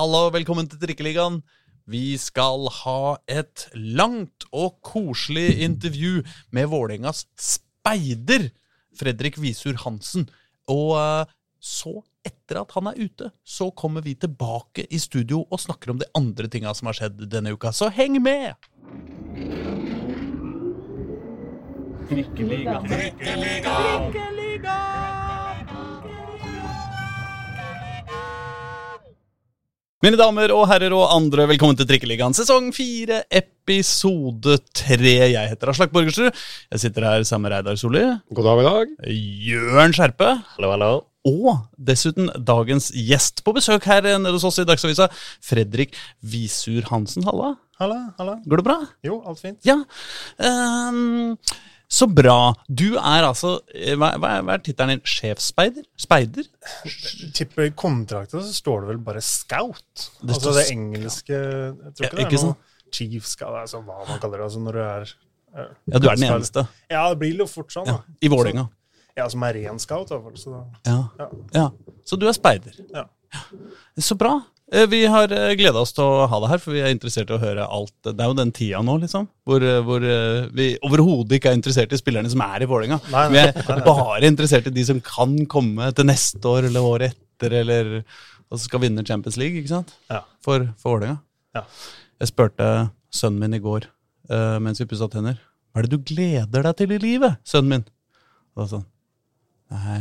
Hallo, velkommen til Trikkeligaen. Vi skal ha et langt og koselig intervju med Vålerengas speider, Fredrik Visur Hansen. Og eh, så, etter at han er ute, så kommer vi tilbake i studio og snakker om de andre tinga som har skjedd denne uka. Så heng med! Trikkeligaen. Mine damer og herrer og andre, velkommen til Trikkeligaen sesong fire, episode tre. Jeg heter Aslak Borgersrud. Jeg sitter her sammen med Reidar Solli, God dag, god dag. Jørn Skjerpe Hallo, hallo. og dessuten dagens gjest på besøk her nede hos oss i Dagsavisa, Fredrik Visur Hansen. Halla, Halla, halla. går det bra? Jo, alt fint. Ja. ehm, så bra. Du er altså Hva, hva er, hva er tittelen din? Sjefsspeider? Speider? Tipper i kontrakten så står det vel bare scout. Det altså det engelske Jeg tror Ja, ikke det er sant? noe chief scout, altså hva man kaller det. Altså når du er eh, Ja, du er den eneste Ja, det blir jo fort sånn, ja, da. i Vålerenga. Ja, som er ren scout, fall. Så da, Ja. ja. ja. Så du er speider. Ja. Så bra. Eh, Vi har gleda oss til å ha deg her, for vi er interessert i å høre alt. Det er jo den tida nå, liksom, hvor, eh, hvor eh, vi overhodet ikke er interessert i spillerne som er i Vålerenga. Vi er bare interessert i de som kan komme til neste år eller året etter, eller og skal vinne Champions League, ikke sant? Ja. For, for Vålerenga. Ja. Jeg spurte sønnen min i går uh, mens vi pussa tenner. Hva er det du gleder deg til i livet, sønnen min? Og da sa Nei,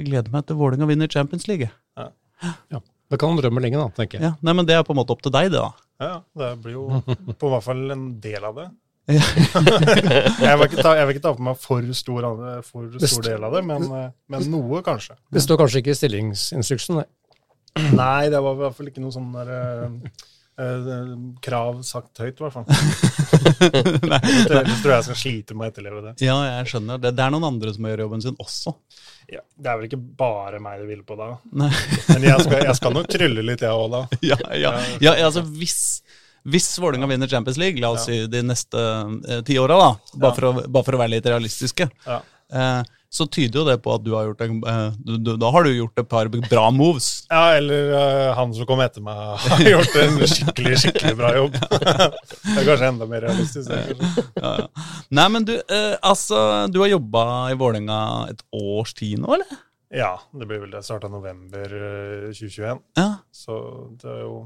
jeg gleder meg til Vålerenga vinner Champions League. jeg». Da kan han drømme lenge, da, tenker jeg. Ja, nei, men Det er på en måte opp til deg, det. da. ja, det blir jo på hvert fall en del av det. Jeg, vil ikke ta, jeg vil ikke ta på meg for stor, av det- for stor del av det, men, men noe, kanskje. Det står kanskje ikke i stillingsinstruksen, nei. Nei, det var i hvert fall ikke noe sånn der eh, krav sagt høyt, i hvert fall. Ellers tror jeg jeg skal slite med å etterleve det. Ja, jeg skjønner. Det, det er noen andre som gjør jobben sin også. Ja, det er vel ikke bare meg det hviler på da. Nei. Men jeg skal, jeg skal nok trylle litt, jeg òg, da. Ja, ja, ja, altså hvis, hvis Vålerenga vinner Champions League, la oss si de neste eh, ti åra, da, bare, bare for å være litt realistiske, Ja. eh, så tyder jo det på at du har gjort en, eh, du, du, da har du gjort et par bra moves. Ja, eller uh, han som kom etter meg, har gjort en skikkelig skikkelig bra jobb. det er kanskje enda mer realistisk. Det. Ja, ja. Nei, men du, uh, altså, du har jobba i Vålerenga et års tid nå, eller? Ja, det blir vel det. Starta november eh, 2021, Ja. så det er jo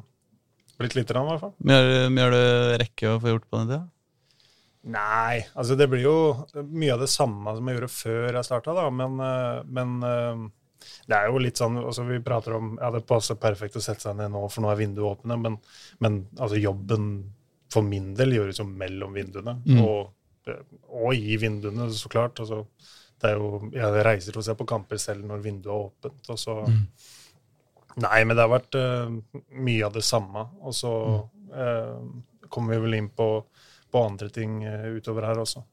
blitt lite grann, i hvert fall. Mye har du rekke å få gjort på den tida? Nei, altså det blir jo mye av det samme som jeg gjorde før jeg starta, da. Men, eh, men eh, det er jo litt sånn altså Vi prater om Ja, det passer perfekt å sette seg ned nå, for nå er vinduet åpne, men, men altså jobben for min del gjøres jo mellom vinduene. Mm. Og, eh, og i vinduene, så klart. Altså, det er jo, jeg reiser og ser på kamper selv når vinduet er åpent. og så Mm. Nei, men det har vært uh, mye av det samme. Og så uh, kommer vi vel inn på, på andre ting eh, utover her også.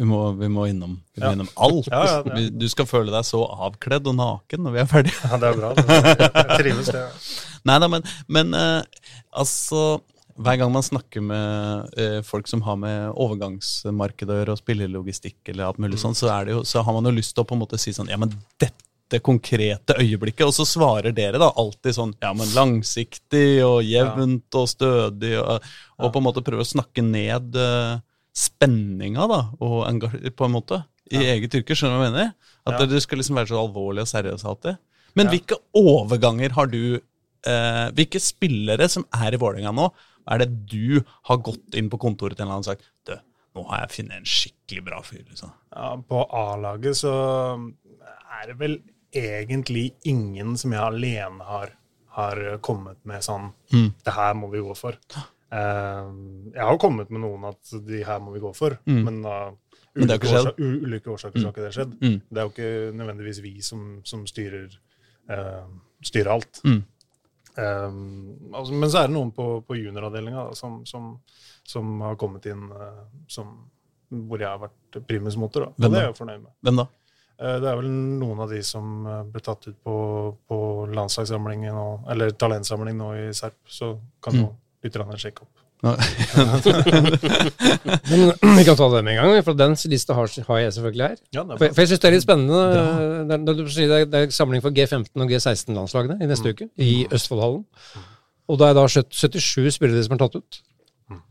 Vi må, vi må innom, vi må Ja. innom alt. Ja, ja. Du skal føle deg så avkledd og naken når vi er ferdige. Ja, det er bra. Det. Jeg trives, det. Nei da, men, men eh, altså Hver gang man snakker med eh, folk som har med overgangsmarkedet å gjøre, og spillelogistikk eller alt mulig sånn, så, så har man jo lyst til å på en måte si sånn Ja, men dette konkrete øyeblikket. Og så svarer dere da alltid sånn Ja, men langsiktig og jevnt og stødig, og, og på en måte prøve å snakke ned uh, spenninga, da, og enga- på en måte, i eget yrke. Skjønner du hva jeg mener? At Ja. dere skal liksom være så alvorlige og seriøse alltid. Men Ja. hvilke overganger har du eh, Hvilke spillere som er i Vålerenga nå, er det du har gått inn på kontoret til en eller annen og sagt Du, nå har jeg funnet en skikkelig bra fyr. liksom. Ja, på A-laget så er det vel egentlig ingen som jeg alene har, har kommet med sånn Mm. Det her må vi gå for. Uh, jeg har kommet med noen at de her må vi gå for, Mm. men da Men det har ulike, årsak, ulike årsaker så har ikke det skjedd. Mm. Det er jo ikke nødvendigvis vi som, som styrer, uh, styrer alt. Mm. Um, altså, men så er det noen på, på junioravdelinga som, som, som har kommet inn uh, som, hvor jeg har vært primus motor. Da. Hvem da? det er jeg fornøyd med. Hvem da? Eh, det er vel noen av de som eh, ble tatt ut på, på landslagssamlingen nå, eller talentsamling nå i Serp. Så kan Mm. jo lytterne sjekke opp. Men vi kan ta det med en gang, for den lista har, har jeg selvfølgelig her. Ja, For, for jeg synes det er litt spennende. Det, er- du det, er, det er samling for G15 og G16-landslagene i neste uke, i Østfoldhallen. Og det er da 77 spillere som er tatt ut.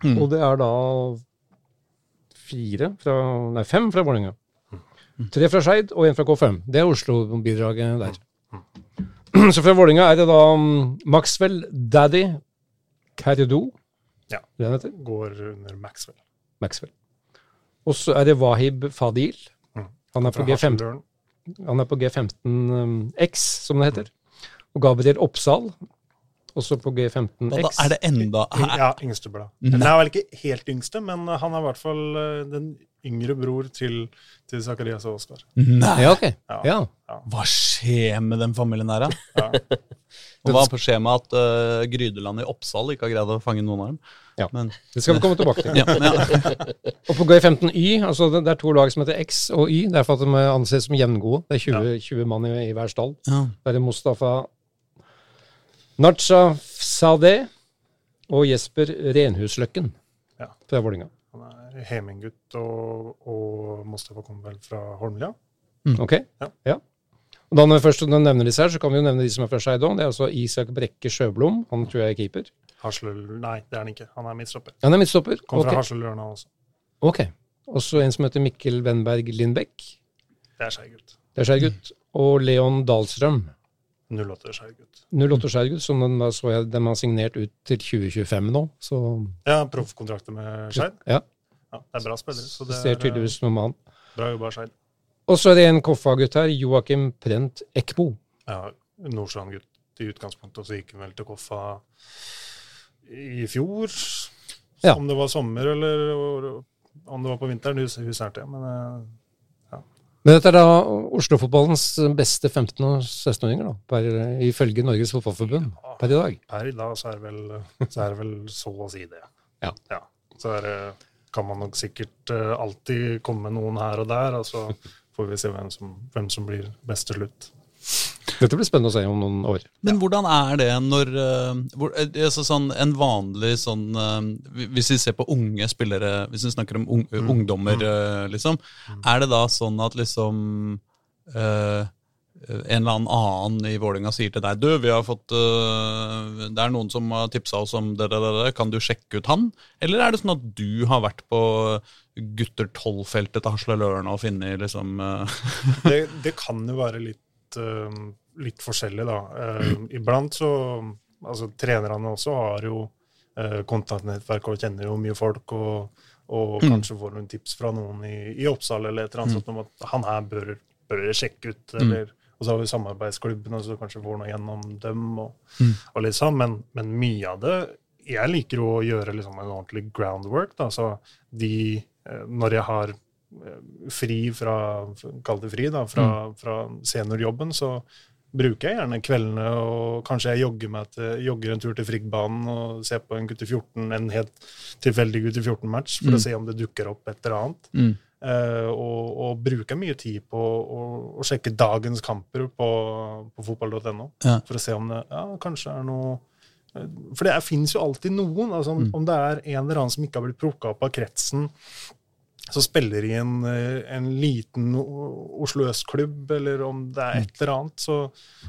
Mm. Og det er da fire fra Nei, fem fra Vålerenga. Tre fra Skeid og én fra K5. Det er Oslo-bidraget der. Så fra Vålinga er det da um, Maxwell Daddy Cardo. Ja. Det han heter? Går under Maxwell. Maxwell. Og så er det Wahib Fadil. Mm. Han er på G15, han er på G15 um, X, som det heter. Og Gabriel Oppsal, også på G15X. da er det enda her. Ja, yngsteblad. Nei. Han er vel ikke helt yngste, men han er i hvert fall eh, den yngre bror til, til Zakarias og Oskar. Nei! Ja, ok. Ja. Ja. Hva skjer med den familien her, da? Ja. Og hva skjer med at uh, Grydeland i Oppsal ikke har greid å fange noen av dem? Ja. Men, Det skal vi komme tilbake til. ja, ja. Og på G15Y, altså det, det er to lag som heter X og Y. Derfor at de anses som jevngode. Det er 20, 20 mann i, i hver stall. Ja. Det er Mustafa Nacha Sadeh og Jesper Renhusløkken Ja. fra Vålinga. Han er Heminggutt, og, og Mostafa kommer vel fra Holmlia. Ok? Ja. ja. Og da når vi først nevner disse her, så kan vi jo nevne de som er fra Skeid òg. Det er altså Isak Brekke Sjøblom. Han tror jeg er keeper. Haslel, nei, det er han ikke. Han er midtstopper. Han er midtstopper. Kommer fra Ok. Haslelørna også. ok. Og så en som heter Mikkel Wenberg Lindbekk. Det er skeigutt. Det er Skeigutt. Og Leon Dahlstrøm. 08 skeigutt. 08 Skeigut, som den, så jeg, den har signert ut til 2025 nå. Så Ja, proffkontrakter med Skeid. ja, Ja, det er bra spillere. Så det det ser er tydeligvis noe med han. eh, bra jobba Skeid. Og så er det en Koffa-gutt her, Joakim Prent Ekbo. Ja, Nordstrand-gutt i utgangspunktet, og så gikk han vel til Koffa i fjor. Ja. Om det var sommer eller om det var på vinteren, hus, husker jeg ikke. Men eh, Men dette er da Oslo-fotballens beste 15- og 16-åringer, da, ifølge Norges Fotballforbund per i dag. per i dag så er det vel, så, er det vel så å si det. Ja. Så er kan man nok sikkert eh, alltid komme med noen her og der, og så får vi se hvem som, hvem som blir best til slutt. Dette blir spennende å se om noen år. Men hvordan er det når eh, hvor, eh, altså sånn, En vanlig sånn eh, Hvis vi ser på unge spillere, hvis vi snakker om ung, ungdommer, eh, liksom. Er det da sånn at liksom eh, en eller annen i Vålinga sier til deg Du, vi har fått uh, Det er noen som har tipsa oss om det, det, det, det, kan du sjekke ut han? Eller er det sånn at du har vært på gutter 12-feltet til Hasle Lørna og funnet liksom uh... Det, det kan jo være litt, eh, litt forskjellig, da. Eh, iblant så Altså, trenerne også har jo uh, kontaktnettverk og kjenner jo mye folk, og, og kanskje får noen tips fra noen i, i Oppsal eller et eller annet sånt om at han her bør, bør sjekke ut, eller Og så har vi samarbeidsklubben, og så kanskje får noe gjennom dem, og, og litt sånn. Men, men mye av det Jeg liker jo å gjøre liksom en ordentlig groundwork. da, så de, eh, Når jeg har fri fra Kall det fri, da, fra, fra seniorjobben, så bruker jeg gjerne kveldene, og kanskje jeg jogger, til, jogger en tur til Friggbanen og ser på en gutte 14, en helt tilfeldig gutte 14-match, for å se om det dukker opp et eller annet. mm. Uh, og, og bruker mye tid på å, å sjekke dagens kamper på, på fotball.no. Ja. For å se om det ja, kanskje er noe eh, For det finnes jo alltid noen. altså Om, om det er en eller annen som ikke har blitt plukka opp av kretsen, som spiller i en, eh, en liten Oslo Øst-klubb, eller om det er et eller annet. Så,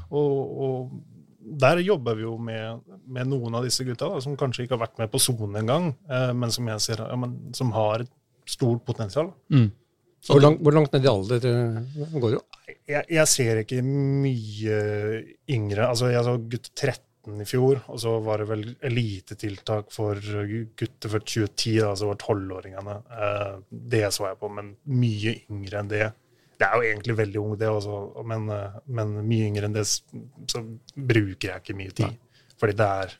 og, og der jobber vi jo med, med noen av disse gutta da, som kanskje ikke har vært med på sone engang, eh, men som jeg ser, ja, men, som har et stort potensial. Mm. Hvor, langt, hvor langt ned i alder eh, går det? Jeg, jeg ser ikke mye yngre. Altså, jeg så gutt 13 i fjor, og så var det vel elitetiltak for gutter for 2010, da, altså var 12-åringene. Eh, det så jeg på, men mye yngre enn det. Det er jo egentlig veldig ung, det også, men, eh, men mye yngre enn det så bruker jeg ikke mye tid. Fordi det er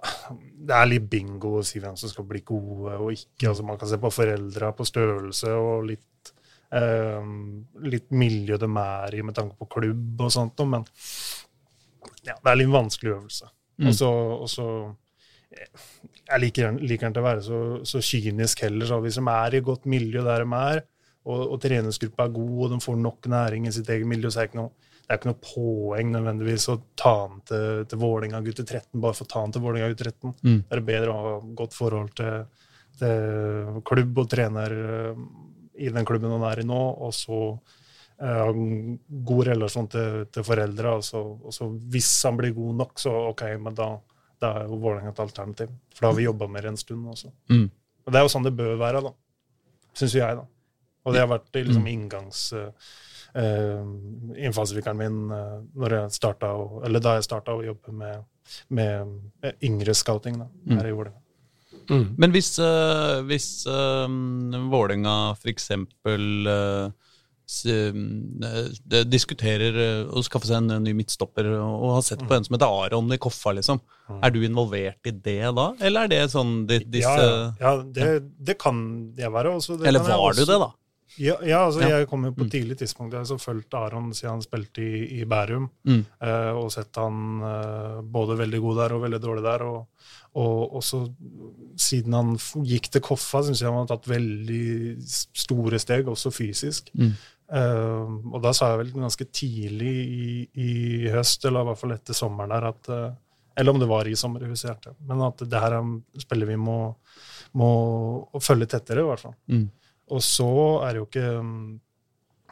det er litt bingo å si hvem som skal bli gode og ikke. altså Man kan se på foreldra, på størrelse og litt, eh, litt miljø de er i med tanke på klubb og sånt. Men ja, det er litt vanskelig øvelse. Så, og så Jeg liker, liker til å være så, så kynisk heller. så Hvis de er i et godt miljø der de er, og, og treningsgruppa er god, og de får nok næring i sitt eget miljø, så er det ikke noe, det er ikke noe poeng nødvendigvis å ta den til, til Vålinga gutter 13 bare for å ta den til Vålinga gutter 13. Mm. Det er bedre å ha godt forhold til, til klubb og trener eh, i den klubben han er i nå, og så eh, en god relasjon til, til foreldre. Og så, og så hvis han blir god nok, så OK, men da, da er jo Vålerenga et alternativ. For da har vi jobba mer en stund også. Mm. Og det er jo sånn det bør være, da. Syns jo jeg, da. Og det har vært liksom inngangs... Uh, innfallsvinkelen min uh, når jeg startet, eller da jeg starta å jobbe med, med eh, yngre scouting da, her i Vålerenga. Mm. Men hvis, uh, hvis uh, Vålerenga f.eks. Uh, diskuterer uh, å skaffe seg en ny midtstopper og, har sett på en som heter Aron i Koffa, liksom. Er du involvert i det da, eller er det sånn de, disse Ja, ja, det, det kan jeg være. Også, det Eller var du det, da? Ja, ja altså Ja. jeg kom jo på et tidlig tidspunkt. Jeg har fulgt Aron siden han spilte i, i Bærum, Mm. eh, og sett han eh, både veldig god der og veldig dårlig der. Og, og også siden han gikk til Koffa, syns jeg han har tatt veldig store steg, også fysisk. Mm. Eh, og da sa jeg vel ganske tidlig i, i høst, eller i hvert fall etter sommeren der, at eh, Eller om det var i sommer, jeg husker ikke. Men at det her er spiller vi må, må følge tettere, i hvert fall. Mm. Og så er det jo ikke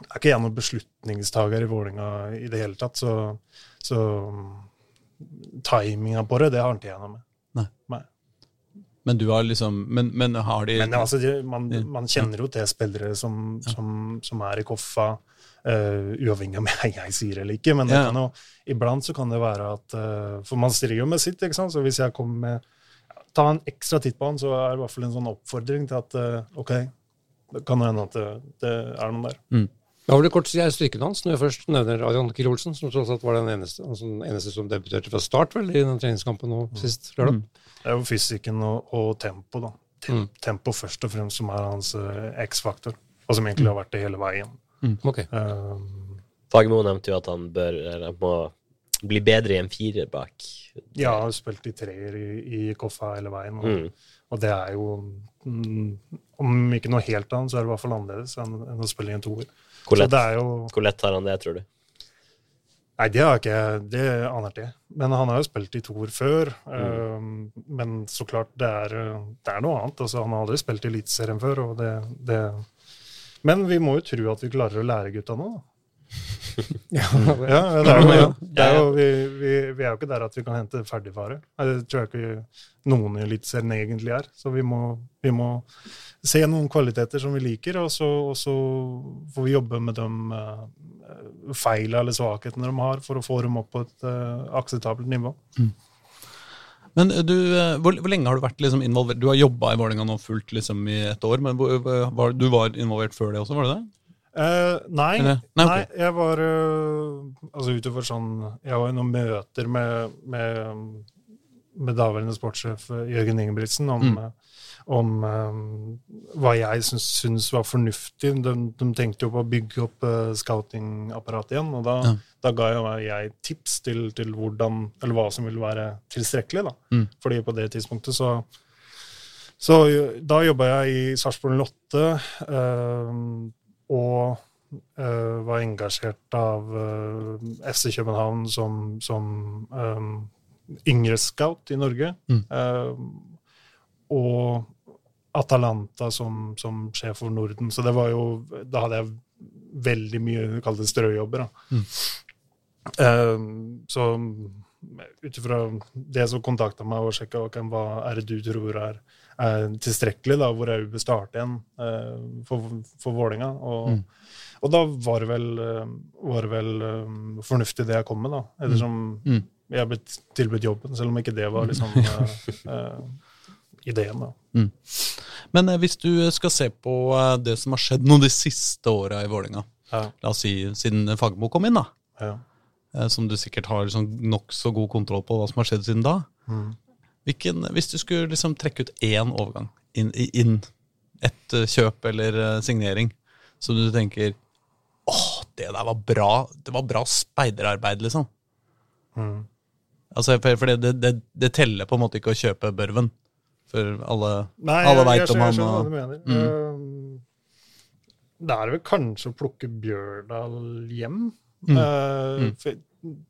er ikke jeg noen beslutningstaker i Vålinga i det hele tatt, så, så mm, timinga på det, det har ikke jeg noe med. Men du har liksom Men, men har de Men altså, man, man kjenner jo til spillere som, som, som er i Koffa, uh, uavhengig av om jeg, jeg sier det eller ikke. Men det Ja. kan jo, iblant så kan det være at uh, For man strir jo med sitt, ikke sant. Så hvis jeg kommer med Ta en ekstra titt på han, så er det i hvert fall en sånn oppfordring til at uh, OK, det kan hende at det, det er noen der. Da var det kort siden jeg stryket hans, når jeg først nevner Adrian Kiel Olsen, som tross alt var den eneste, altså den eneste som debuterte fra start vel, i den treningskampen nå sist lørdag. Det er jo fysikken og, og tempo, da. Tem, Mm. Tempo først og fremst som er hans uh, X-faktor, og som egentlig har vært det hele veien. Ok. Um, Fagmo nevnte jo at han bør eller må bli bedre i en firer bak. ja, har spilt i treer i, i Koffa hele veien, og, Mm. og det er jo mm, Om ikke noe helt annet, så er det i hvert fall annerledes enn, enn å spille i en toer. Hvor lett, jo hvor lett har han det, tror du? Nei, det har jeg ikke Det aner jeg ikke. Men han har jo spilt i toer før. Mm. um, men så klart, det er, det er noe annet. Altså, han har aldri spilt i Eliteserien før. Og det, det Men vi må jo tro at vi klarer å lære gutta nå, da. ja, ja, det er jo. Det er jo, vi, vi, vi er jo ikke der at vi kan hente ferdigvare. Det tror jeg ikke noen i Eliteserien egentlig er. Så vi må, vi må se noen kvaliteter som vi liker, og så, og så får vi jobbe med de uh, feilene eller svakhetene de har, for å få dem opp på et uh, akseptabelt nivå. Men du, eh, hvor, hvor lenge har du vært liksom involvert? Du har jobba i Vålerenga nå fullt liksom i et år, men hvor, hvor- var, du var involvert før det også, var du det? Eh, nei, nei, nei, Nei, jeg var uh, Altså utover sånn Jeg var i noen møter med, med, med daværende sportssjef eh, Jørgen Ingebrigtsen om, Mm. om um, hva jeg syns, syns var fornuftig. De, de tenkte jo på å bygge opp uh, scoutingapparatet igjen, og da, Ja. da ga jo jeg tips til, til hvordan, eller hva som ville være tilstrekkelig. da. Mm. Fordi på det tidspunktet så så da jobba jeg i Sarpsborg Lotte, eh, og uh, var engasjert av uh, FC København som, som um, yngre scout i Norge. Mm. Uh, og Atalanta som, som sjef for Norden. Så det var jo Da hadde jeg veldig mye kall det strøjobber. Da. Mm. Eh, så ut ifra det som kontakta meg og sjekka ok, hva er det du tror er, er tilstrekkelig, da, hvor jeg bør starte igjen uh, for, for Vålinga. Og, Mm. og da var det vel, eh, var det vel um, fornuftig det jeg kom med, da. Ettersom Mm. jeg ble tilbudt jobben, selv om ikke det var liksom uh, uh, ideen. da. Men eh, hvis du skal se på det som har skjedd nå de siste åra i Vålerenga, Ja, la oss si siden Fagermo kom inn, da, ja. som du sikkert har liksom nokså god kontroll på hva som har skjedd siden da, Mm. Hvilken, hvis du skulle liksom trekke ut én overgang, inn, inn et eh, kjøp eller eh, signering, som du tenker åh, det der var bra det var bra speiderarbeid, liksom. Mm. Altså, for for det, det, det, teller på en måte ikke å kjøpe Børven. For alle Nei, Alle veit om han jeg skjønner hva du mener. Mm. Eh, det er vel kanskje å plukke Bjørdal hjem. Mm. Eh, Mm. for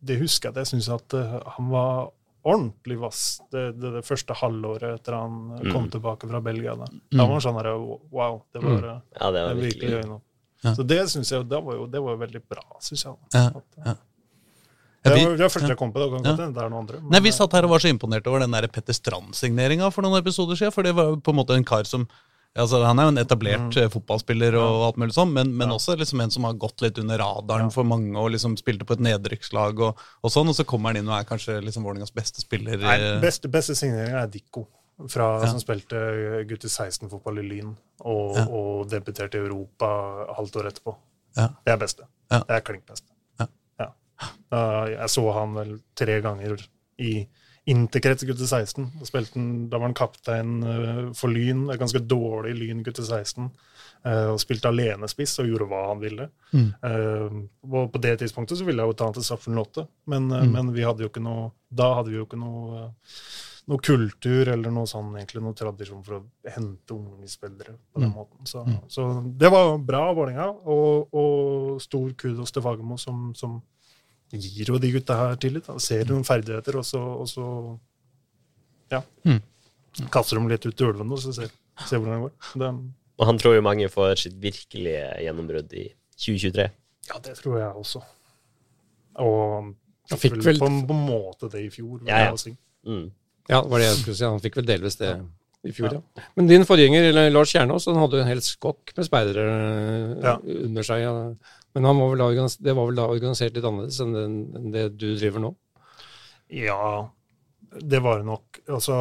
det husker jeg at jeg syns at eh, han var ordentlig vass det, det, det første halvåret etter han eh, kom Mm. tilbake fra Belgia. Da, Mm. da var han sånn her, wow, det var mm. Ja, det var virkelig øynene. Ja. Så det synes jeg det var jo det var jo veldig bra, syns jeg. Ja, At, ja. Ja, Det var det var første jeg kom på. Det det er noen andre. men- Nei, Vi satt her og var så imponert over den Petter Strand-signeringa for noen episoder siden. For det var på en måte en kar som altså Han er jo en etablert mm. fotballspiller, og alt mulig sånn, men, men Ja. også liksom en som har gått litt under radaren for mange og liksom spilte på et nedrykkslag. Og, og sånn, og så kommer han inn og er kanskje liksom Vålerengas beste spiller. Nei, eh, beste, beste signeringa er Dikko, fra, Ja. som spilte gutter 16-fotball i Lyn, og, Ja. og debuterte i Europa halvt år etterpå. Ja. Det er beste. Ja. Det er klink beste. Ja. Ja. Jeg så han vel tre ganger i interkrets gutte 16. Da, spilte han, da var han kaptein eh, for Lyn, et ganske dårlig Lyn gutte 16. Uh, og spilte alenespiss og gjorde hva han ville. Mm. Uh, og på det tidspunktet så ville jeg jo ta han til Staffel 8, men, uh, Mm. men vi hadde noe Da hadde vi jo ikke noe noe kultur eller noe sånn, egentlig noe tradisjon for å hente unge spillere på den Mm. måten. Så, Mm. så det var bra av Vålerenga, og, og stor kudos til Fagermo, som, som gir jo de gutta her tillit. Da. Ser noen ferdigheter, og så, og så ja, Mm. kaster dem litt ut til ulvene og så ser, ser hvordan det går. Det, Og han tror jo mange får sitt virkelige gjennombrudd i 2023. ja, det tror jeg også. Og Han fikk vel på, på en måte det i fjor. Ja, ja. si. Mm. Ja, det var det jeg skulle si. Han fikk vel delvis det i fjor, ja. Men din forgjenger, Lars Kjernås, han hadde jo en hel skokk med speidere eh, Ja. under seg. Ja. Men han var vel da, det var vel da organisert litt annerledes enn, den, enn det du driver nå? Ja, det var det nok. Altså,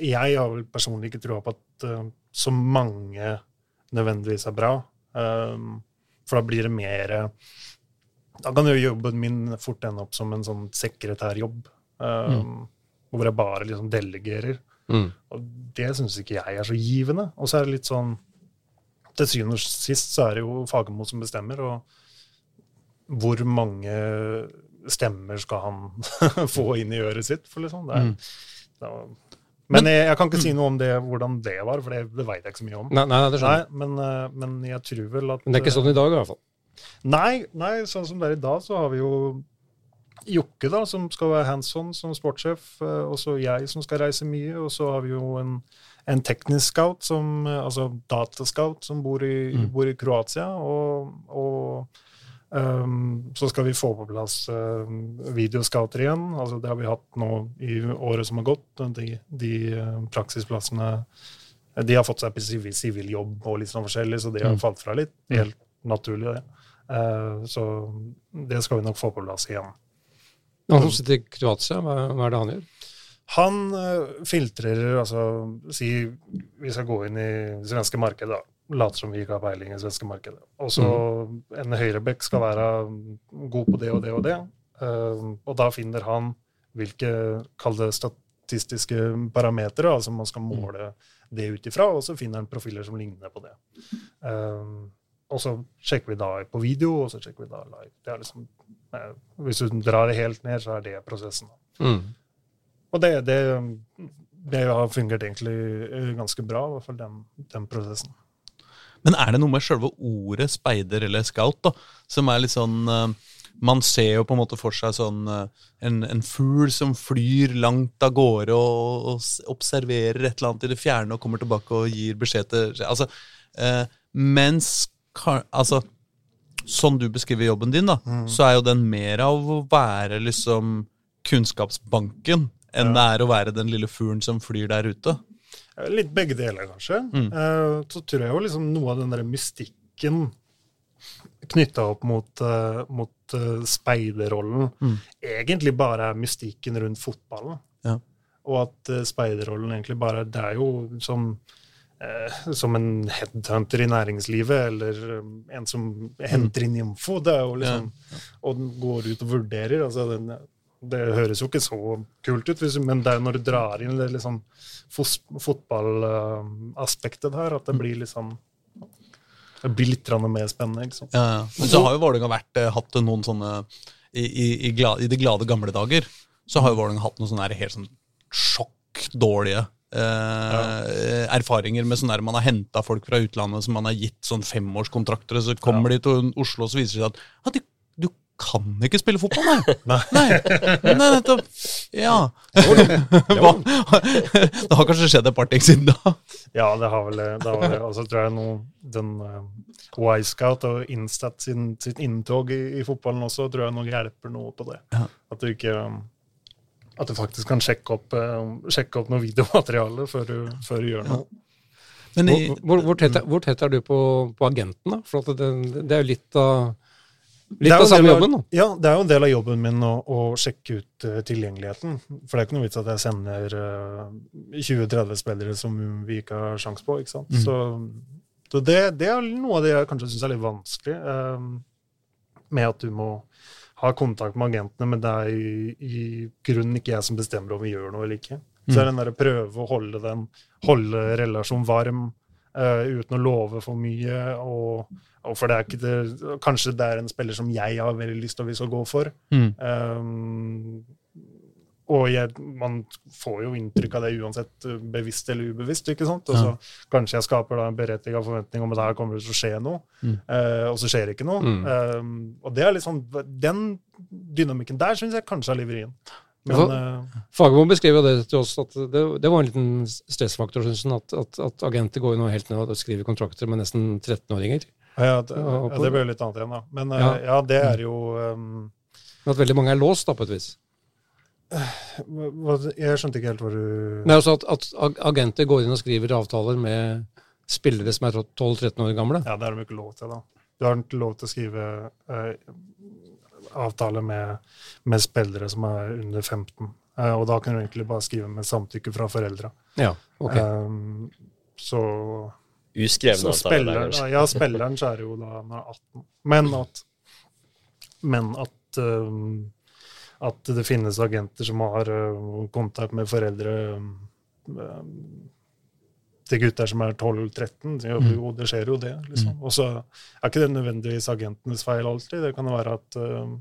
jeg har vel personlig ikke trua på at uh, så mange nødvendigvis er bra. Um, for da blir det mer eh, Da kan jo jobben min fort ende opp som en sånn sekretærjobb. Um, Hvor jeg bare liksom delegerer. Mm. Og det syns ikke jeg er så givende. Og så er det litt sånn Til syvende og sist så er det jo Fagermo som bestemmer, og hvor mange stemmer skal han få inn i øret sitt? For liksom, det er, Mm. da, men jeg, jeg kan ikke si noe om det, hvordan det var, for det, det veit jeg ikke så mye om. Nei, nei, det skjønner. Nei, men, eh, men jeg tror vel at Men det er ikke sånn i dag, i hvert fall. Nei, nei, sånn som det er i dag, så har vi jo Jokke, da, som skal være hands on som sportssjef, eh, og så jeg som skal reise mye, og så har vi jo en, en teknisk scout, som, eh, altså datascout, som bor i, Mm. bor i Kroatia, og, og ehm, så skal vi få på plass um, videoscouter igjen. altså Det har vi hatt nå i året som har gått. De, de eh, praksisplassene de har fått seg på sivil jobb og litt sånn forskjellig, så det har Mm. falt fra litt. Helt naturlig, det. Uh, så det skal vi nok få på plass igjen. Han som sitter i Kroatia, hva, hva er det han gjør? Han eh, filtrerer, altså si vi skal gå inn i det svenske markedet, da. Later som vi ikke har peiling i svenske markedet. Og så en høyrebekk skal være god på det og det og det. Uh, og da finner han hvilke, kall det statistiske parametere, altså man skal måle det ut ifra, og så finner han profiler som ligner på det. Uh, og så sjekker vi da på video, og så sjekker vi da live. Det er liksom, uh, hvis du drar det helt ned, så er det prosessen. Mm. Og det, det, det har fungert egentlig ganske bra, i hvert fall den, den prosessen. Men er det noe med selve ordet speider eller scout, da, som er litt sånn eh, Man ser jo på en måte for seg sånn eh, en, en fugl som flyr langt av gårde og, og observerer et eller annet i det fjerne og kommer tilbake og gir beskjed til Altså, eh, mens Altså, sånn du beskriver jobben din, da, så er jo den mer av å være liksom kunnskapsbanken enn det er å være den lille fuglen som flyr der ute. Eh, Litt begge deler, kanskje. Mm. Eh, så tror jeg jo liksom noe av den der mystikken knytta opp mot, eh, mot speiderrollen Mm. egentlig bare er mystikken rundt fotballen. Ja. Og at speiderrollen egentlig bare Det er jo som som en headhunter i næringslivet, eller um, en som henter inn info. Det er jo liksom Og den går ut og vurderer. altså den, Det høres jo ikke så kult ut, men det er når du drar inn det liksom fotballaspektet her, at det blir liksom Det blir litt mer spennende. ikke sant? Ja, ja. Men så har jo Vålerenga eh, hatt noen sånne i, i, i, gla, I de glade gamle dager så har jo Vålerenga hatt noen sånne her helt sånn sjokkdårlige eh, erfaringer med sånn der man har henta folk fra utlandet som man har gitt sånn femårskontrakter, og så kommer de til Oslo og så viser det seg at ja, du kan ikke spille fotball, nei. Nei. Nei, nei nettopp. Ja. Hva? Det har kanskje skjedd et par ting siden da. Ja, det har vel det. har vel altså, tror jeg noe, den uh, Y-Scout og Instat sin, sitt inntog i, i, fotballen også tror jeg nok hjelper noe på det. Ja. At du ikke um, at du faktisk kan sjekke opp, uh, sjekke opp noe videomateriale før du, før du gjør noe. I, hvor, hvor, hvor, tett er, hvor, tett er, du på, på agenten, da? For det, det, er jo litt av Litt av samme jobben, da. Ja, det er jo en del av jobben min å, å sjekke ut uh, tilgjengeligheten. For det er ikke noe vits at jeg sender uh, 20-30 spillere som vi ikke har sjans på. ikke sant? Mm. Så, så det, det, er noe av det jeg kanskje syns er litt vanskelig, uh, med at du må ha kontakt med agentene, men det er i, i grunnen ikke jeg som bestemmer om vi gjør noe eller ikke. Så er mm. den der prøve å holde den holde relasjonen varm uh, uten å love for mye. og og for det er ikke det, Kanskje det er en spiller som jeg har veldig lyst til å vi skal gå for. Mm. Um, og jeg, man får jo inntrykk av det uansett bevisst eller ubevisst. ikke sant? Og så ja. Kanskje jeg skaper da en berettiga forventning om at her kommer det til å skje noe, mm. uh, og så skjer det ikke noe. Mm. Um, og det er liksom, Den dynamikken der syns jeg kanskje er livrien. vrien. Men, uh, Fagermo beskrev det til oss at det, det var en liten stressfaktor, syns han, at, at, at agenter går jo nå helt ned og skriver kontrakter med nesten 13-åringer. Ja, det, ja, det blir jo litt annet igjen, da. Men ja, uh, ja det er jo um, At veldig mange er låst, da, på et vis? Jeg skjønte ikke helt hva du Nei, altså at, at, agenter går inn og skriver avtaler med spillere som er 12-13 år gamle? Ja, det har de ikke lov til, da. Du har ikke lov til å skrive uh, avtale med, med, spillere som er under 15. Uh, eh, og da kan du egentlig bare skrive med samtykke fra foreldra. Ja, ok. Um, så Uskreven avtale? Ja, spilleren så er det jo da når 18. Men at, men at, um, at det finnes agenter som har uh, kontakt med foreldre um, til gutter som er 12-13. Jo, mm. jo, det skjer jo det. liksom. Mm. Og så er ikke det nødvendigvis agentenes feil alltid. Det kan være at uh,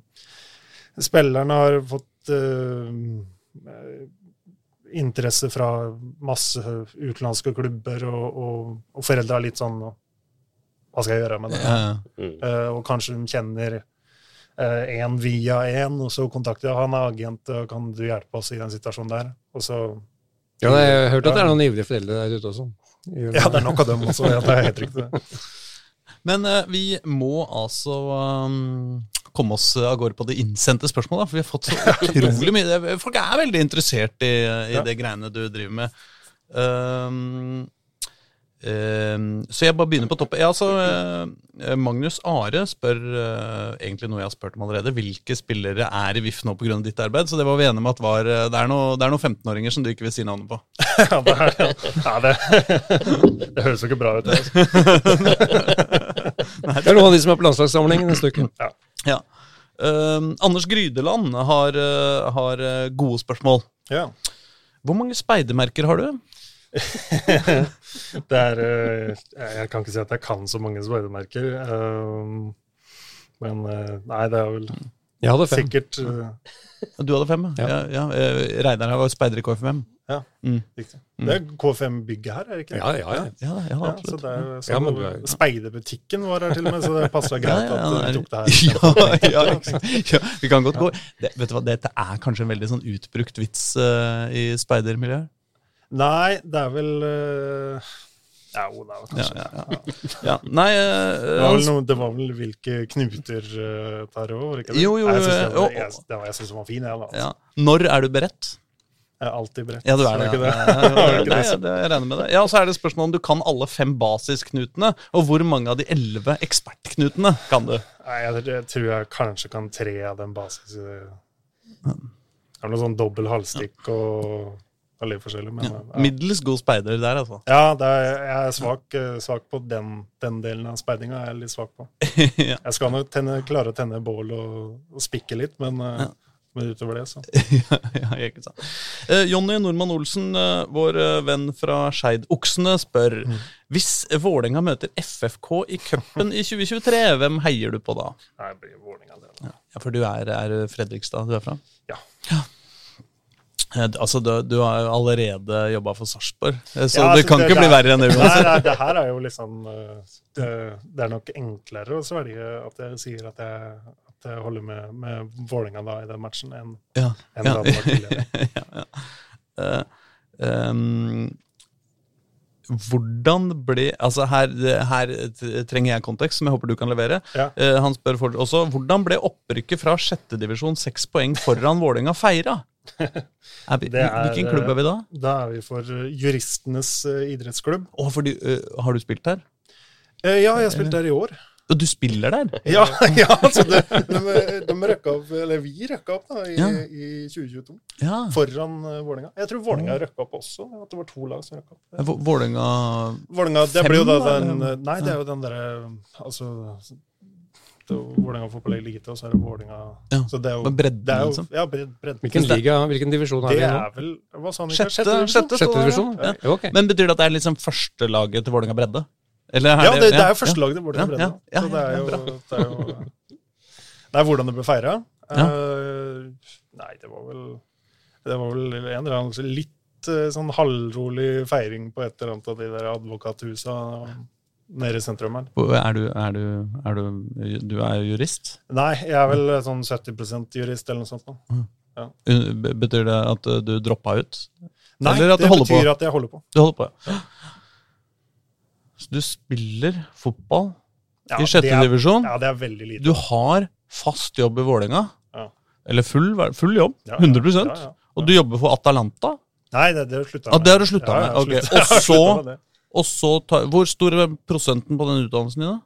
spillerne har fått uh, interesse fra masse utenlandske klubber, og, og, og foreldre er litt sånn Hva skal jeg gjøre med det? Ja, ja. Mm. Uh, og kanskje de kjenner én uh, via én, og så kontakter jeg han er agent, og kan du hjelpe oss i den situasjonen der? Og så Ja, jeg har hørt at det er noen ivrige foreldre der ute også. Ja, det er nok av dem også. Ja, det er helt riktig. Men uh, vi må altså um, komme oss av gårde på det innsendte spørsmålet. For vi har fått så utrolig mye Folk er veldig interessert i, i ja. det greiene du driver med. Um, um, så jeg bare begynner på toppen. Ja, altså, uh, Magnus Are spør uh, egentlig noe jeg har spurt om allerede. Hvilke spillere er i VIF nå pga. ditt arbeid? Så det var vi enige om at var, uh, det er noen noe 15-åringer som du ikke vil si navnet på. ja, det, er, ja, det, det høres jo ikke bra ut. Altså. det er noen av de som er på landslagssamlingen neste uke. Ja. Ja. Uh, Anders Grydeland har, uh, har uh, gode spørsmål. Ja. Hvor mange speidermerker har du? det er Jeg kan ikke si at jeg kan så mange speidermerker. men nei, det er vel jeg hadde fem. sikkert Du hadde fem, ja. ja, ja. Reidar var speider i KFMM. Ja, mm. riktig. Mm. Det er K5-bygget her, er det ikke? Ja, ja, ja. ja, ja absolutt. så det er, ja, men, Speiderbutikken var her til og med, så det passa greit at du tok det her. Ja, ja, vi kan godt gå. Det, vet du hva, Dette er kanskje en veldig sånn utbrukt vits uh, i speidermiljøet? Nei, det er vel uh, ja, det var kanskje ja, ja, ja. Nei, uh, det, var vel noe, det var vel hvilke knuter uh, tar over, ikke det? Jo, jo, jeg synes det, var, jeg, det var, jeg synes det var fin, jeg. Altså. Når er du beredt? Jeg er alltid beredt. Ja, du er det. Ja. det? Nei, jeg regner med det. Ja, Så er det spørsmålet om du kan alle fem basisknutene. Og hvor mange av de elleve ekspertknutene kan du? Nei, jeg, jeg, tror jeg kanskje kan tre av den basis... Det er noe sånn dobbel halvstikk og, alle litt forskjellig. Men, ja. Ja. Middels god speider der, altså. Ja, er, jeg er svak, eh, svak på den, den, delen av speidinga. Jeg er litt svak på. ja. Jeg skal nok tenne, klare å tenne bål og, og spikke litt, men uh, men utover det, så. ja, ikke sant. Eh, Jonny Normann Olsen, eh, vår eh, venn fra Skeidoksene, spør mm. Hvis Vålerenga møter FFK i cupen i 2023, hvem heier du på da? Nei, det blir Vålerenga, det. Da. ja, For du er, er Fredrikstad du er fra? Ja. ja. Eh, altså, du, du har jo allerede jobba for Sarpsborg, så ja, altså, det kan det, ikke det, bli verre enn det Nei, Nei, det her er jo liksom det, det, er nok enklere å svelge at jeg sier at jeg, at jeg holder med, med Vålerenga da i den matchen, enn Ja. en ja. det var tidligere. ja, ja. Eh, ehm, hvordan ble Altså, her, her trenger jeg kontekst, som jeg håper du kan levere. Ja. Uh, han spør for, også hvordan ble opprykket fra sjettedivisjon seks poeng foran Vålerenga feira? Er vi, er, hvilken klubb er vi da? Da er vi for eh, Juristenes eh, idrettsklubb. Oh, fordi, uh, har du spilt? Eh, ja, jeg har spilt der i år. Og du spiller der? Ja, ja altså det, de, de røkka opp, eller vi røkka opp da, i, Ja. i 2022. Ja. Foran uh, Vålerenga. Jeg tror Vålerenga røkka opp også. At det var to lag som røkka opp. Vå- Vålerenga det Fem, blir jo da den eller? Nei, det er jo den derre Altså det er Vålerenga fotball ligger til, og så er det Vålerenga Ja, Så det er jo, bredden, det er jo liksom. Ja, bred, bredden. Hvilken liga, hvilken divisjon er Det i nå? er vel Hva sa han ikke? Sjette, sjette, Sjette divisjon? Ja. Ja, Okay. Men betyr det at det er liksom førstelaget til Vålerenga bredde? Eller er Ja, det, det er jo ja. førstelaget til Vålerenga Ja, ja, ja, Så det er ja, jo. Det er jo Det er hvordan det ble feira. Ja. nei, det var vel Det var vel en eller annen litt uh, sånn halvrolig feiring på et eller annet av de der advokathusa nede i sentrum her. Er du, er du, er du, du er jurist? Nei, jeg er vel sånn 70% jurist eller noe sånt. nå. Uh, be- Betyr det at uh, du droppa ut? Nei, det holder på? betyr at jeg holder på. Du holder på, ja. Du spiller fotball Ja, i sjette divisjon. Ja, det er veldig lite. Du har fast jobb i Vålerenga. Ja. Eller full, full jobb. Ja, ja, 100 ja, ja. Og du jobber for Atalanta. Nei, det, det har du slutta Ja, det har du slutta med. Okay. slutt- og så- med. Og så ta, Hvor stor er prosenten på den utdannelsen din, da?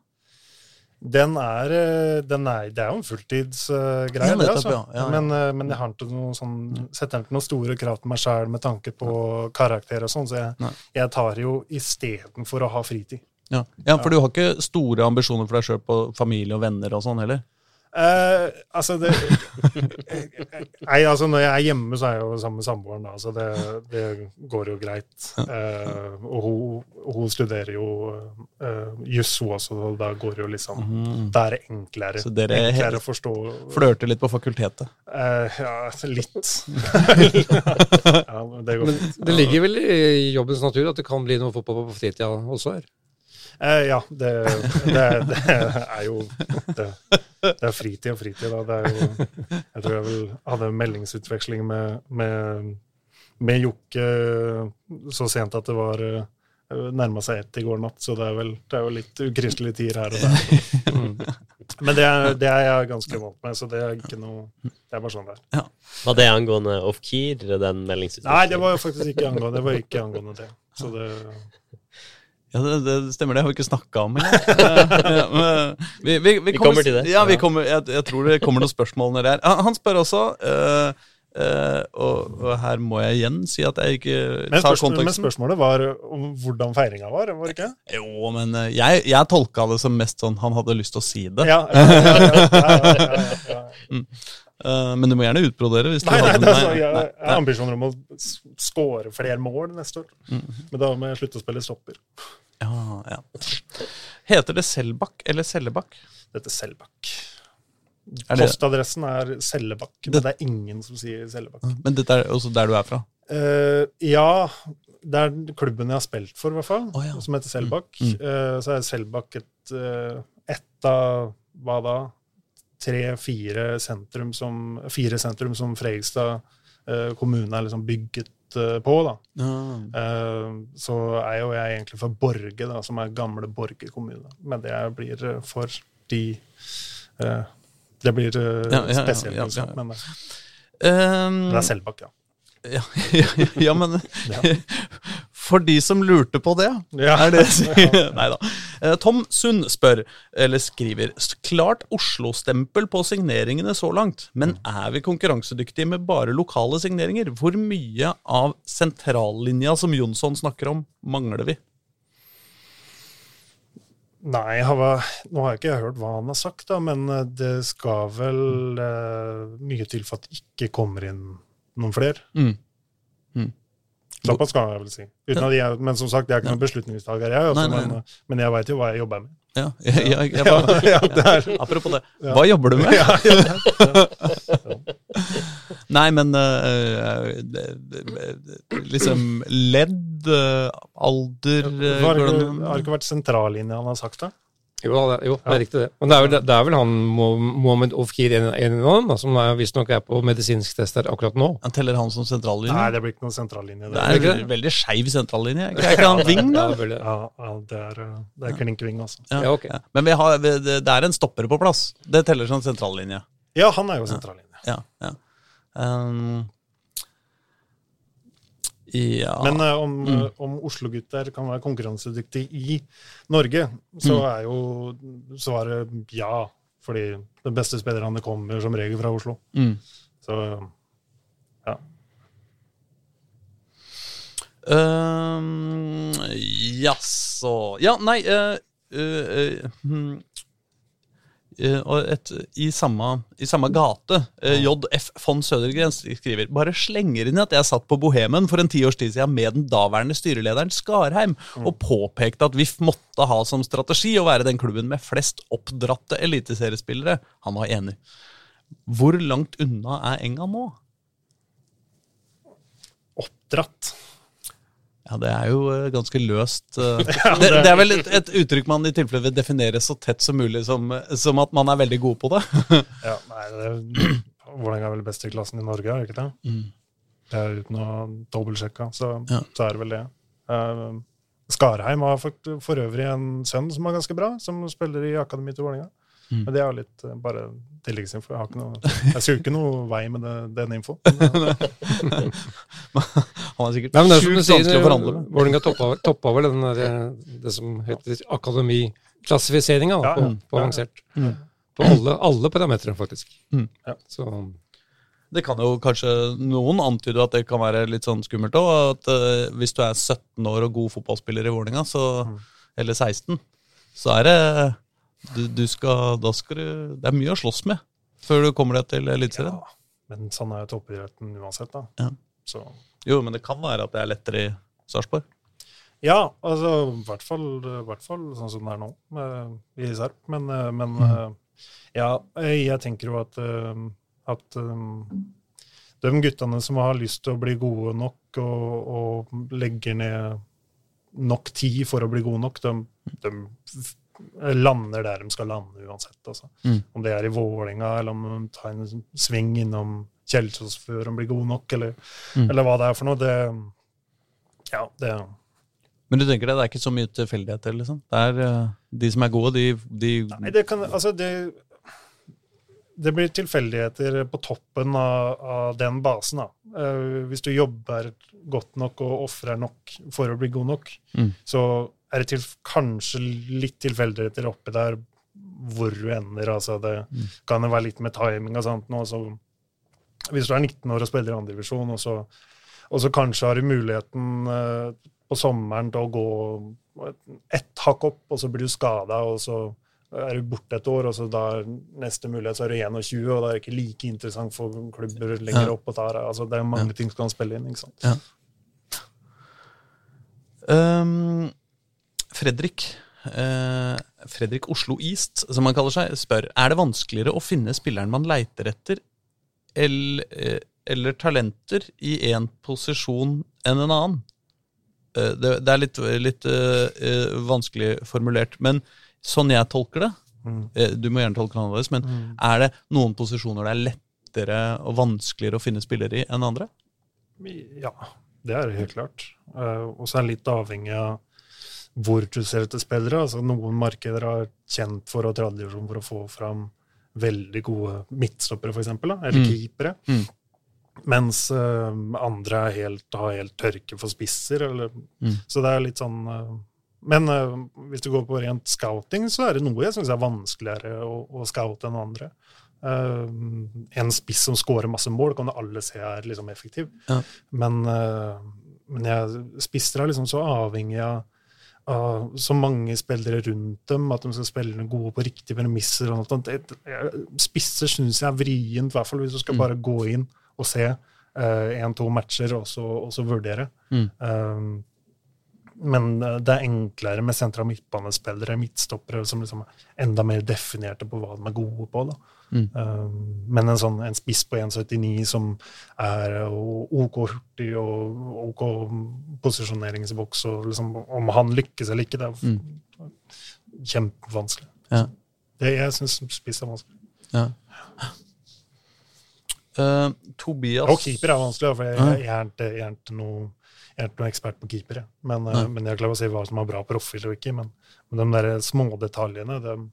Den er, eh, den er Det er jo en fulltidsgreie, Ja, det, altså. ja. Ja, ja. Men, uh, men jeg har ikke noen sånn, setter ikke noen store krav til meg sjøl med tanke på karakter og sånn, så jeg, jeg tar jo istedenfor å ha fritid. Ja. ja, For du har ikke store ambisjoner for deg sjøl på familie og venner og sånn heller? Eh, altså det Nei, altså når jeg er hjemme, så er jeg jo sammen med samboeren, da, så det, det går jo greit. Uh, og hun, hun studerer jo uh, juss, hun også, og da går det jo liksom mm. Da er det enklere, Så dere er enklere å forstå. Flørter litt på fakultetet? Uh, ja, litt. ja, men det går Men det ligger vel i jobbens natur at det kan bli noe fotball på fritida også her? Eh, ja, det, det, det er jo det, det er fritid og fritid, da. Det er jo Jeg tror jeg vel hadde en meldingsutveksling med, med, med Jokke så sent at det var nærma seg ett i går natt, så det er vel det er jo litt ukristelige tider her og der. Men det er, det er jeg ganske vant med, så det er ikke noe Det er bare sånn det er. Var det angående off-keer, den meldingsutvekslingen? Nei, det var jo faktisk ikke angående det. var ikke angående det. Så det Ja, det, det stemmer, det har vi ikke snakka om engang. Vi, vi, vi, Vi kommer til det. Ja, vi kommer, jeg, jeg tror det kommer noen spørsmål nedi her. Han han spør også, eh, eh, og, og her må jeg igjen si at jeg ikke men, tar kontakten. men spørsmålet var om hvordan feiringa var, var det ikke? Jo, men eh, jeg, jeg tolka det som mest sånn han hadde lyst til å si det. Ja, ja, ja, ja, ja, ja, ja, ja. Eh, men du må gjerne utbrodere hvis du Nei, nei, det er så, nei, jeg, nei, jeg har ambisjoner om å skåre flere mål neste år. Mm. Men da må jeg slutte å spille stopper. Ja, ja. Heter det Selbakk eller Sellebakk? Det heter Selbakk. Postadressen er Sellebakk, men det er ingen som sier Sellebakk. men dette er også der du er fra? Uh, ja, det er klubben jeg har spilt for, i hvert fall, oh, ja. som heter Selbakk. Mm. Uh, så er Selbakk et, uh, et av hva da? Tre-fire sentrum som, fire sentrum som Fredrikstad eh, kommune er liksom bygget eh, på. da. Eh, så er jo jeg egentlig for Borge, da, som er gamle Borge kommune. Men det blir eh, for de Det blir Ja, ja, spesielt, ja, liksom. Men det, Um, det er Selbakk, ja. ja, ja, ja, men. For de som lurte på det, Ja. er det Nei da. Eh, Tom Sund spør, eller skriver, klart Oslo-stempel på signeringene så langt, men er vi konkurransedyktige med bare lokale signeringer? Hvor mye av sentrallinja som Jonsson snakker om, mangler vi? Nei, var, nå har jeg ikke hørt hva han har sagt, da, men eh, det skal vel eh, mye til for at det ikke kommer inn noen flere. Mm. Såpass kan jeg vel si. Jeg, men som sagt, jeg er ikke noen beslutningstaker, jeg. Også, Nei, nei, Men, men jeg veit jo hva jeg jobber med. Ja, jeg, jeg, bare- Ja, det Apropos det, hva jobber du med? Nei, men eh, det- det- det- liksom ledd, eh, alder eh, Har det det ikke vært sentrallinja han har sagt, da? Jo, det, jo, det er riktig det. Men det er vel, det er vel han Mo- Mohammed Ofkir en, en av dem, da, som visstnok er på medisinsk test her akkurat nå. Han teller han som sentrallinje. Nei, det blir ikke noen sentrallinje. det Det. er ikke en veldig skeiv sentrallinje. Er ikke han ving, da? Ja, det er, eh, det er klinkving, altså. Ja. Ja, ok. Ja. Men vi har, vi- det er en stopper på plass. Det teller som sentrallinje. Ja, han er jo sentrallinje. Ja, ja. Um, ja Men uh, om, Mm. eh, om Oslo-gutter kan være konkurransedyktige i Norge, så Mm. er jo svaret ja. Fordi de beste spillerne kommer som regel fra Oslo. mm. Så ja. Um, Jaså Ja, nei uh, uh, uh, og et, i, samme, I samme gate, eh, JF von Sødergren skriver Bare slenger inn at jeg satt på Bohemen for en tiårs tid siden med den daværende styrelederen Skarheim og påpekte at VIF måtte ha som strategi å være den klubben med flest oppdratte eliteseriespillere. Han var enig. Hvor langt unna er Enga nå? Oppdratt. Ja, det er jo eh, ganske løst. eh. det, det er vel et, et uttrykk man i tilfelle vil definere så tett som mulig, som, som at man er veldig god på det. Ja, nei, det, Vålerenga er vel best i klassen i Norge, er det ikke det? Mm. Det er uten å dobbeltsjekke, så, Ja. så er det vel det. Eh, Skarheim har for, for øvrig en sønn som er ganske bra, som spiller i akademi til Vålerenga. Mm. Men det er litt eh, bare tilleggsinfo. Jeg, har ikke noe, jeg ser jo ikke noe vei med det, den infoen. Han er sikkert Nei, men det er som du sjukt sier, vanskelig å forhandle med. Vålerenga toppa, toppa vel den der, eh, det som heter akademiklassifiseringa Ja, på, på avansert. Mm. På alle, alle parametere, faktisk. Mm. Ja. Så Det kan jo kanskje noen antyde at det kan være litt sånn skummelt òg. At uh, hvis du er 17 år og god fotballspiller i Vålerenga, Mm. eller 16, så er det du, du skal, Da skal du Det er mye å slåss med før du kommer deg til Eliteserien. ja, men sånn er jo toppidretten uansett, da. Ja. Så Jo, men det kan være at det er lettere i Sarpsborg. Ja, altså i hvert fall, hvert fall sånn som det er nå med, i Sarp. Men, eh, men Mm. eh, ja, eh, jeg tenker jo at, eh, at eh, de guttene som har lyst til å bli gode nok og, og legger ned nok tid for å bli gode nok, de, de lander der de skal lande uansett. Altså. Mm. Om det er i Vålinga, eller om de tar en sving innom Kjelsås før de blir gode nok, eller, Mm. eller hva det er for noe. Det, ja, det Men du tenker det, det er ikke så mye tilfeldigheter, liksom? Det er eh, de som er gode, de, de Nei, det kan Altså, det Det blir tilfeldigheter på toppen av, av den basen. Eh, hvis du jobber godt nok og ofrer nok for å bli god nok, Mm. så er det til, kanskje litt tilfeldigheter oppi der hvor du ender. Altså, det Mm. kan jo være litt med timing og sånt nå, så hvis du er 19 år og spiller i andredivisjon, og, så- og så kanskje har du muligheten eh, på sommeren til å gå ett hakk opp, og så blir du skada, og så er du borte et år, og så da neste mulighet så er du 21, og da er det ikke like interessant for klubber lenger Ja. opp og tar Altså, det er mange Ja. ting som kan spille inn. ikke sant? Ehm, Fredrik eh, Fredrik Oslo East, som han kaller seg, spør Er det vanskeligere å finne spilleren man leiter etter, eller, eh, eller talenter i én posisjon enn en annen? Eh, det, det er litt, litt eh, eh, vanskelig formulert, men sånn jeg tolker det Mm. Du må gjerne tolke det annerledes, men er det noen posisjoner det er lettere og vanskeligere å finne spillere i enn andre? Ja, det er helt klart. Eh, og så er det litt avhengig av hvor du ser etter spillere. Altså, noen markeder er kjent for og tradisjon for å få fram veldig gode midtstoppere, f.eks., eller Mm. keepere. Mm. Mens uh, andre helt, har helt tørke for spisser. Eller, Mm. Så det er litt sånn uh, Men uh, hvis du går på rent scouting, så er det noe jeg syns er vanskeligere å, å scoute enn andre. En spiss som scorer masse mål, kan alle se er liksom effektiv. Ja. Men, men jeg, spisser er liksom så avhengig av, av så mange spillere rundt dem, at de skal spille gode på riktige premisser. og. Jeg- Spisser syns jeg er vrient, i hvert fall hvis du skal Mm. bare gå inn og se én-to matcher og så, og så vurdere. Mm. Eh, men eh, det er enklere med sentra midtbanespillere, midtstoppere, som liksom er enda mer definerte på hva de er gode på. da. Mm. Um, men en, sånn, en spiss på 1,79 som er OK hurtig og OK posisjoneringsboks, og liksom, om han lykkes eller ikke, det er, kjempevanskelig. Ja. Det, jeg syns spiss er vanskelig. Ja. Uh, Tobias Og keeper er vanskelig, for jeg, jeg, jeg, er ikke, jeg er ikke noe jeg er ikke noe ekspert på keepere, men, uh, men jeg klarer å si hva som er bra profil og ikke. Men, men de der smådetaljene, dem,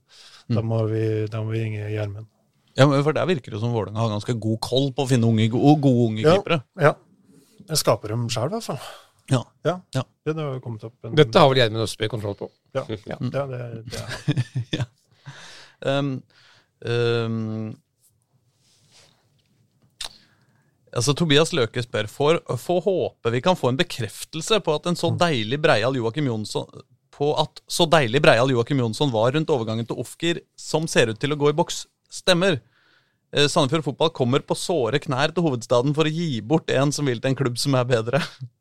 Mm. må vi, må vi ringe Gjermund. Ja, men for Der virker det som Vålerenga har ganske god koll på å finne unge, gode, gode unge Ja. keepere. Ja. Jeg skaper dem sjøl, i hvert fall. Ja. Ja. Ja. Det, det har jo kommet opp en, Dette har vel Gjermund Østby kontroll på. Ja, Ja. ja det, det er Um, um, altså Tobias Løke spør får, få håpe vi kan få en bekreftelse på at en så deilig Breial Joakim Jonsson på at så deilig Breial Joakim Jonsson var rundt overgangen til Ofker, som ser ut til å gå i boks, stemmer. Eh, Sandefjord Fotball kommer på såre knær til hovedstaden for å gi bort en som vil til en klubb som er bedre.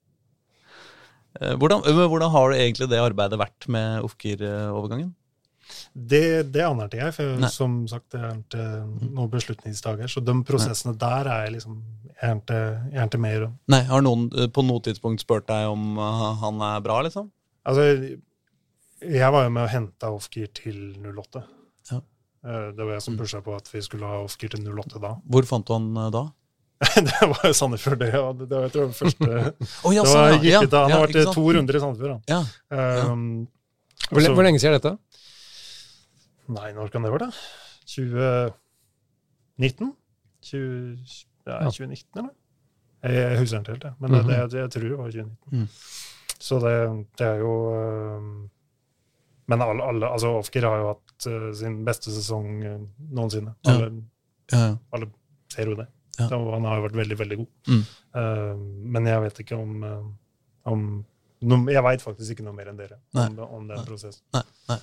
Eh, Hvordan, hvordan har egentlig det arbeidet vært med Ofker-overgangen? Det, det aner ikke jeg, for Nei. som sagt, jeg er ikke noen beslutningsdager. Så de prosessene der er jeg liksom Jeg er ikke, med i. Nei, Har noen eh, på noe tidspunkt spurt deg om han er bra, liksom? Altså, jeg var jo med og henta Ofkir til 08. Eh, Det var jeg som pusha på at vi skulle ha Ofgir til 08 da. Hvor fant du han eh, da? det var jo Sandefjord, det. Ja. det, var jeg tror, det første Oh, ja, det var, ja. gikk Ja, ut da. Han ja, har vært to runder i Sandefjord. Ja. Um, Hvor, så- hvor lenge siden er dette? Nei, når kan det være, da? 2019? 20, ja, Ja. 2019, eller? Jeg, jeg husker ikke helt, jeg. men det, Mhm. det, jeg, jeg tror det var 2019. Mm. Så det, det er jo um, Men alle, alle altså Ofker har jo hatt uh, sin beste sesong uh, noensinne. Alle, Ja, alle ser jo det. Ja. Han har jo vært veldig, veldig god. Mm. Uh, men jeg vet ikke om, om no, Jeg veit faktisk ikke noe mer enn dere Nei. om, om den prosessen. Nei, nei.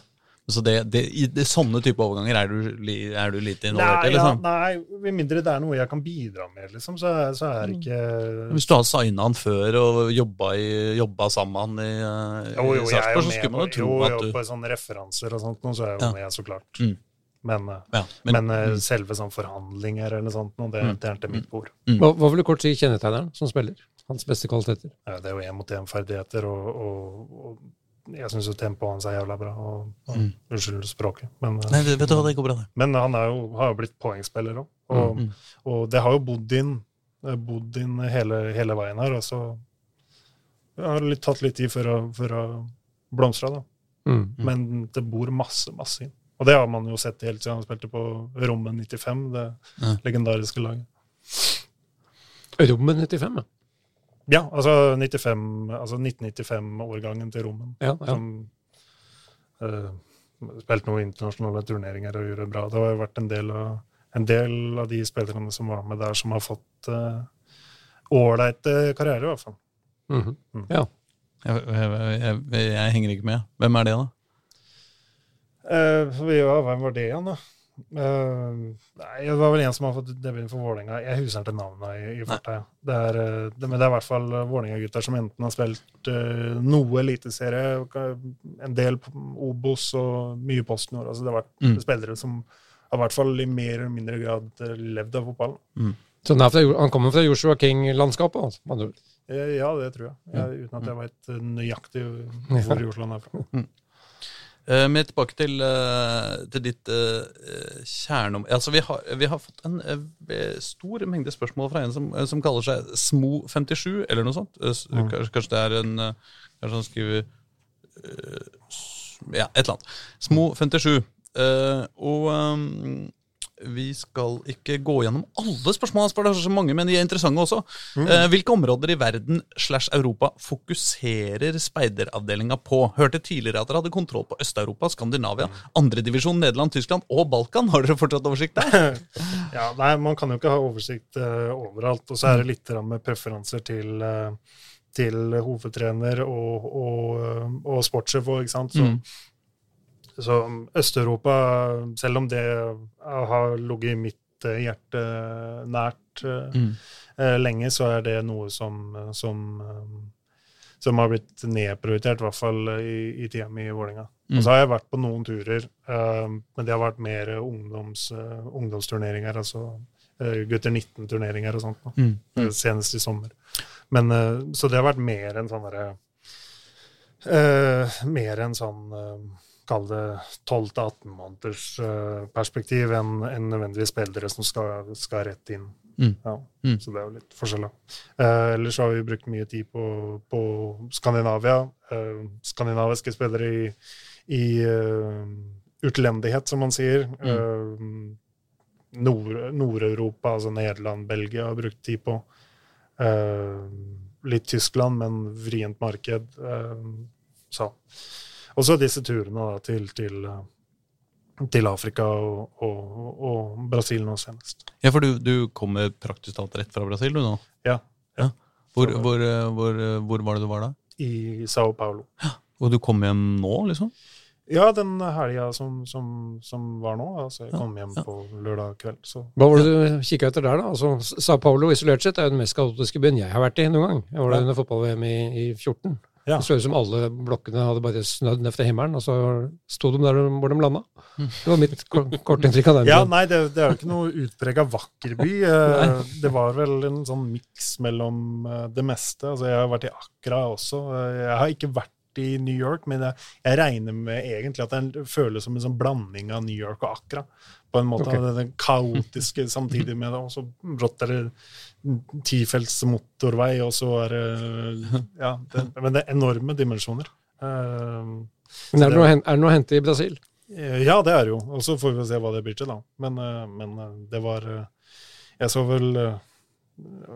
Så det, det, i det, sånne type overganger er du, er du lite involvert i? Liksom? ja, nei, med mindre det er noe jeg kan bidra med, liksom, så, så er det ikke Hvis du har signa han før og jobba, i, jobba sammen i, eh, Jo, jo, i er jo Sarpsborg, så skulle man jo tro jo, at jo, du på sånne referanser og sånt, så er jeg jo Ja. med, så klart. Mm. Men, eh, ja, men, men, eh, mm, selve sånn forhandlinger eller sånt, nå, det, Mm. det er ikke mitt bord. Hva, hva vil du kort si kjennetegneren som spiller? Hans beste kvaliteter? Ja, Det er jo én-mot-én-ferdigheter, og, og, og jeg syns jo tempoet hans er jævla bra. Og, og, Mm. Unnskyld språket, men, eh, Nei, vet du hva, det går bra, det. men han er jo, har jo blitt poengspiller òg. Og, Mm. og det har jo bodd inn, eh, bodd inn hele, hele veien her. Og så har det litt, tatt litt tid for å, å blomstre, da. Mm. Mm. Men det bor masse, masse inn. Og det har man jo sett helt siden han spilte på Rommet 95, det Ja. legendariske laget. Rommet 95, ja. Ja, altså, 95, altså 1995-årgangen til Rommen. ja, ja. Som uh, spilte noen internasjonale turneringer og gjorde det bra. Det har jo vært en del av, en del av de spillerne som var med der, som har fått ålreite uh, karriere, i hvert fall. Mhm. Mm. ja. Jeg, jeg, jeg, jeg henger ikke med. Hvem er det, da? Uh, vi- ja, hvem var det igjen, da? Eh, nei, det var vel en som har fått debuten for Vålerenga. Jeg husker ikke navnet i, i farta. Det er, eh, det, men det er i hvert fall Vålerenga-gutter som enten har spilt uh, noe eliteserie, en del Obos og mye PostNord. Altså det har vært Mm. spillere som har i hvert fall i mer eller mindre grad eh, levd av fotball. Så han, er fra, han kommer fra Joshua King-landskapet? Altså. Eh, ja, det tror jeg. jeg uten at jeg vet nøyaktig hvor i Oslo han er fra. Eh, men tilbake til, eh, til ditt uh, kjerneom... Altså, vi har, vi har fått en eh, stor mengde spørsmål fra en som, eh, som kaller seg Smo57, eller noe sånt. Eh, Mm. Kanskje, kanskje det er en eh, Kanskje han skriver eh, Ja, et eller annet. Smo57. Eh, og ehm, vi skal ikke gå gjennom alle spørsmålene, for det er så mange, men de er interessante også. Eh, hvilke områder i verden slash Europa fokuserer speideravdelinga på? Hørte tidligere at dere hadde kontroll på Øst-Europa, Skandinavia, andredivisjon, Nederland, Tyskland og Balkan. Har dere fortsatt oversikt der? Ja, nei, Man kan jo ikke ha oversikt uh, overalt. Og så er det litt med preferanser til, uh, til hovedtrener og, og, og sportssjef òg, ikke sant. Så, Mm. Så Øst-Europa, selv om det har ligget mitt eh, hjerte nært eh, Mm. eh, lenge, så er det noe som, som, som har blitt nedprioritert, i hvert fall i, i tida mi i Vålerenga. Mm. Og så har jeg vært på noen turer, men det har vært mer ungdoms, ungdomsturneringer, altså gutter 19-turneringer og sånt. Mm. Senest i sommer. Men, så det har vært mer enn sånn derre uh, Mer enn sånn eh, kall det 12-18 måneders eh, perspektiv enn en nødvendigvis spillere som skal, skal rett inn. Mm. Ja, Mm. Så det er jo litt forskjell, da. Eh, ellers har vi brukt mye tid på, på Skandinavia. Eh, skandinaviske spillere i, i uh, utlendighet, som man sier. Eh, Nord- Nord-Europa, altså Nederland, Belgia, har brukt tid på. Eh, litt Tyskland, men vrient marked. Eh, så. Og så disse turene da, til, til, eh, til Afrika og, og, og Brasil nå senest. Ja, for du, du kommer praktisk talt rett fra Brasil, du nå? Ja. Hvor, hvor, eh, hvor, eh, hvor var det du var da? I Sao Paulo. Og du kom hjem nå, liksom? Ja, den helga som, som, som var nå. Altså, jeg kom hjem ja. på lørdag kveld. Så Hva var det du kikka etter der, da? Altså, Sao Paulo isolert sett er jo den mest kaotiske byen jeg har vært i noen gang. Jeg var der Ja. under fotball-VM i, i 14. Ja. Det så ut som alle blokkene hadde bare snødd ned fra himmelen, og så sto de der hvor de landa. Det var mitt ko- kortinntrykk av den. Ja, nei, det, det er jo ikke noe utprega vakker by. Eh, det var vel en sånn miks mellom eh, det meste. Altså, jeg har vært i Accra også. Eh, Jeg har ikke vært i New York, men jeg, jeg regner med egentlig at det føles som en sånn blanding av New York og Accra. På en måte. Okay. Det, det kaotiske samtidig med det. Og så brått er det tifelts motorvei, og så er det Ja, det, men det er enorme dimensjoner. Uh, Men er det, noe, er det noe å hente i Brasil? Eh, Ja, det er det jo. Og så får vi se hva det blir til, da. Men, eh, men eh, det var Jeg så vel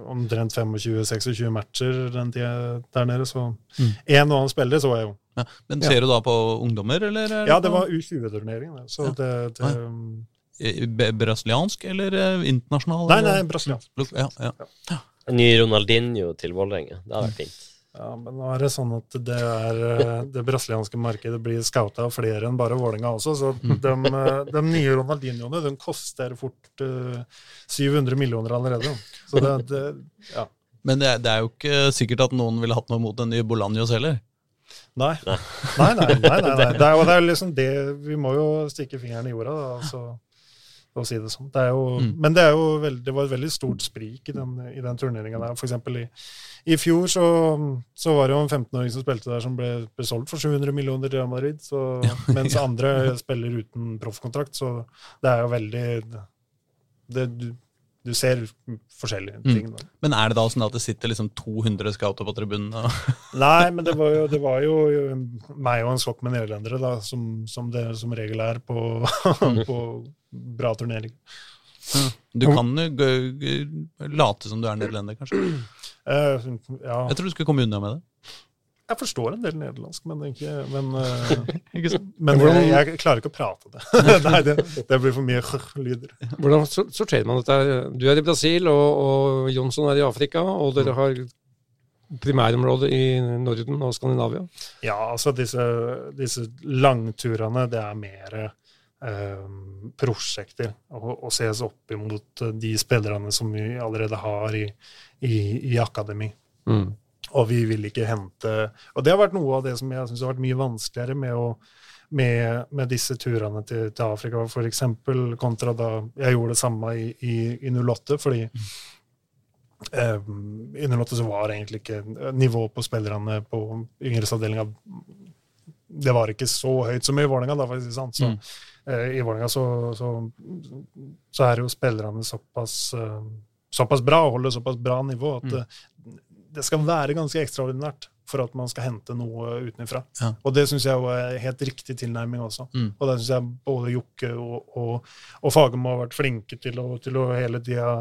omtrent 25-26 matcher den tida der nede, så Mm. en og annen spiller så jeg jo. Ja. Men Ja. ser du da på ungdommer, eller? er Ja, det var U20-turneringen. Så Ja. det, det Ah, b- Brasiliansk eller eh, internasjonal? Nei, nei, brasiliansk. Ja, ja. En ny Ronaldinho til Vålerenga. Det hadde vært fint. Ja, men nå er det sånn at det, er, eh, det brasilianske markedet blir scouta av flere enn bare Vålerenga også, så Mm. de, eh, de nye Ronaldinhoene de koster fort uh, 700 millioner allerede. Så det, det ja. Men det er, det er jo ikke sikkert at noen ville hatt noe mot den nye Bolanjos heller. Nei. Nei. Nei, nei, nei, nei, er det er jo liksom det Vi må jo stikke fingeren i jorda, da, altså, for å si det sånn. Det jo, Mm. Men det, veld, det var et veldig stort sprik i den, i den turneringa der. For eksempel i, i fjor så, så var det jo en 15-åring som spilte der, som ble, ble solgt for 700 millioner til Real Madrid, så, mens andre spiller uten proffkontrakt. Så det er jo veldig det, du, ser forskjellige Mm. ting. Mm. Men er det da sånn at det sitter liksom 200 scouter på tribunen? Nei, men det var jo, det var jo meg og en skokk med nederlendere, da, som, som det som regel er på, på bra turneringer. Du kan jo late som du er nederlender, kanskje. Uh, ja, Jeg tror du skulle komme unna med det. Jeg forstår en del nederlandsk, men, ikke, men, eh, Ikke men Hvordan- jeg, jeg klarer ikke å prate det. Nei, det, det blir for mye lyder. Hvordan sorterer man dette? Du er i Brasil, og, og Jonsson er i Afrika, og dere har primærområder i Norden og Skandinavia. Ja, altså disse, disse langturene, det er mer eh, prosjekter å, ses opp imot de spillerne som vi allerede har i, i, i akademi. Og vi vil ikke hente Og det har vært noe av det som jeg syns har vært mye vanskeligere med, å, med, med disse turene til, til Afrika, f.eks. kontra da jeg gjorde det samme i, i, i 08, fordi eh, i 08 så var egentlig ikke nivået på spillerne på yngresavdelinga Det var ikke så høyt som i Vålerenga, da, for å si det sant. Så, Mm. eh, I Vålerenga så, så, så er jo spillerne såpass eh, såpass bra og holder såpass bra nivå at Mm. Det skal være ganske ekstraordinært for at man skal hente noe utenfra. Ja. Og det syns jeg er helt riktig tilnærming også. Mm. Og det syns jeg både Jokke og, og, og Fagermo har vært flinke til å, til å hele tida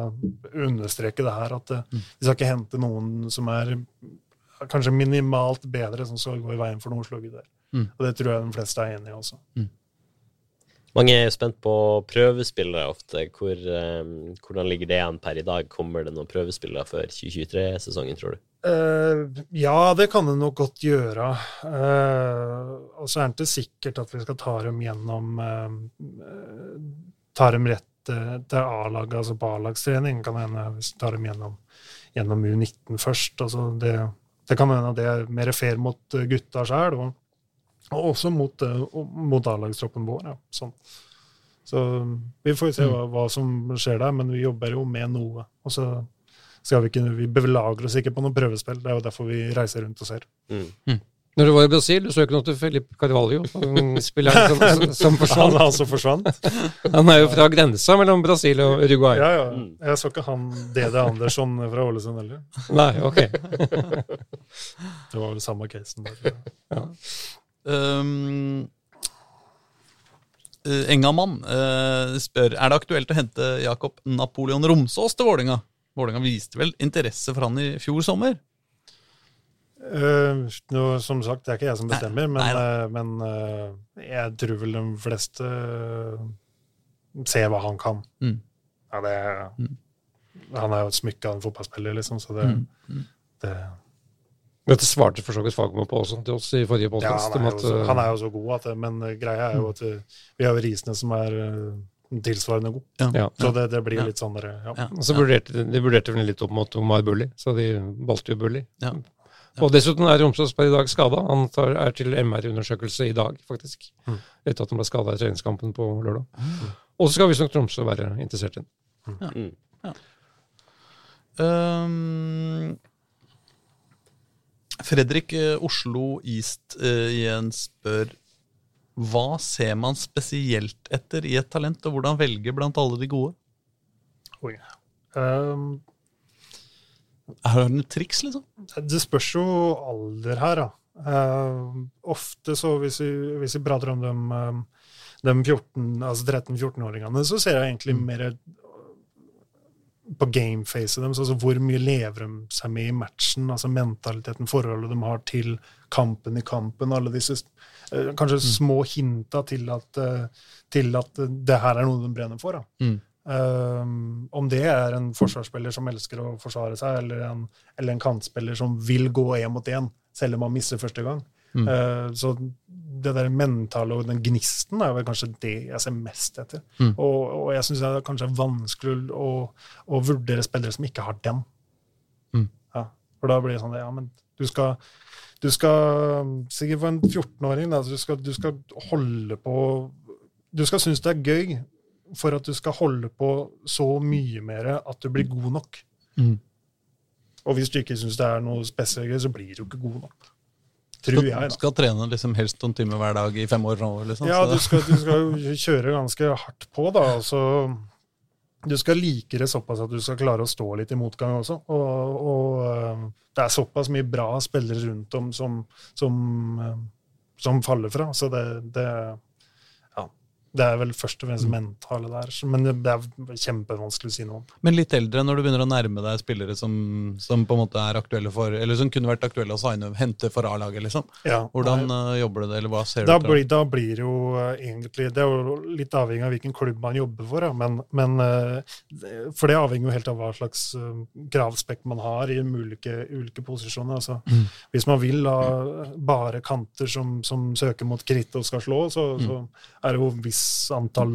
understreke det her, at eh, Mm. vi skal ikke hente noen som er kanskje minimalt bedre, som skal gå i veien for noe slugge der. Mm. Og det tror jeg de fleste er enig i også. Mange er jo spent på prøvespillere ofte. Hvor, um, hvordan ligger det an per i dag? Kommer det noen prøvespillere før 2023-sesongen, tror du? Uh, ja, det kan det nok godt gjøre. Uh, og så er det ikke sikkert at vi skal ta dem gjennom uh, Ta dem rett til A-laget, altså på A-lagstrening. Kan hende hvis vi tar dem gjennom, gjennom U19 først. Altså det, det kan hende det er mer fair mot gutta sjøl, og også mot, eh, mot A-lagstroppen vår. Ja. Sånn. Så vi får se hva, hva som skjer der, men vi jobber jo med noe. Og så skal vi ikke, vi belager oss ikke på noe prøvespill. Det er jo derfor vi reiser rundt og ser. Mm. Når du var i Brasil, du så ikke noe til Felipe Carvalho, spilleren som, som, som Han forsvant. altså forsvant. Han er jo fra grensa mellom Brasil og Uruguay. Ja, ja. Jeg så ikke han DD Andersson fra Ålesund heller. Nei, ok. Det var vel samme casen der. Ja. jeg. Um, eh, Engamann uh, spør er det aktuelt å hente Jakob Napoleon Romsås til Vålinga. Vålinga viste vel interesse for han i fjor sommer? Uh, nå, som sagt, det er ikke jeg som bestemmer, men, Nei eh, men eh, jeg tror vel de fleste eh, ser hva han kan. Mm. Ja, det, Han er jo et smykke av en fotballspiller, liksom, så det, Mm. det Dette svarte for så vidt Fagermo på også, til oss i forrige Ja, han er, jo så, han er jo så god, at det, men eh, greia er jo at eh, vi har jo Risene som er eh, tilsvarende god. ja. Så det, det blir Ja. litt sånn der, ja. Ja. Så vurderte de vurderte vel litt opp mot Omar Bulli, så de valgte jo Bulli. Ja. Og dessuten er Romsås per i dag skada. Han tar, er til MR-undersøkelse i dag, faktisk. Mm. Etter at han ble skada i treningskampen på lørdag. Og så skal visstnok Tromsø være interessert i den. Ja. Mm. Um, Fredrik eh, Oslo East eh, igjen spør hva ser man spesielt etter i et talent, og hvordan velge blant alle de gode? Oi. Um, Er det noen triks, liksom? Det spørs jo alder her, da. Uh, ofte så, hvis vi, hvis vi prater om dem, eh, dem 14, altså 13-14-åringene, så ser jeg egentlig mer eh, på gameface deres, altså hvor mye lever de seg med i matchen, altså mentaliteten, forholdet de har til kampen i kampen, alle disse eh, kanskje små hinta til at, eh, til at det her er noe de brenner for. da. Mm. Um, om det er en forsvarsspiller som elsker å forsvare seg, eller en, eller en kantspiller som vil gå én mot én, selv om han misser første gang. Mm. Uh, så det der mentale og den gnisten er vel kanskje det jeg ser mest etter. Mm. Og, og jeg syns det er kanskje vanskelig å, å vurdere spillere som ikke har den. Mm. Ja, for da blir det sånn Ja, men du skal du skal, Sikkert for en 14-åring, du du skal holde på Du skal synes det er gøy for at du skal holde på så mye mer at du blir god nok. Mm. Og hvis du ikke syns det er noe spesielt gøy, så blir du ikke god nok. Tror Skal, jeg, da. skal trene liksom helst noen timer hver dag i fem år framover, liksom. Ja, du skal, du skal kjøre ganske hardt på, da. Altså, du skal like det såpass at du skal klare å stå litt i motgang også. Og, og øh, det er såpass mye bra spillere rundt om som, som, øh, som faller fra. Så det, det. Det er vel først og fremst mentale der. Men det er kjempevanskelig å si noe om. Men litt eldre, når du begynner å nærme deg spillere som, som på en måte er aktuelle for Eller som kunne vært aktuelle å signe, hente for A-laget, liksom. Ja, Hvordan eh, jobber du det, eller hva ser da du? til? blir, da blir det jo øh, egentlig Det er jo litt avhengig av hvilken klubb man jobber for, ja. men, men øh, For det avhenger jo helt av hva slags kravspekk man har i ulike, ulike posisjoner. Altså, Mm. Hvis man vil ha bare kanter som, som søker mot kritt og skal slå, så, Mm. så er det jo et antall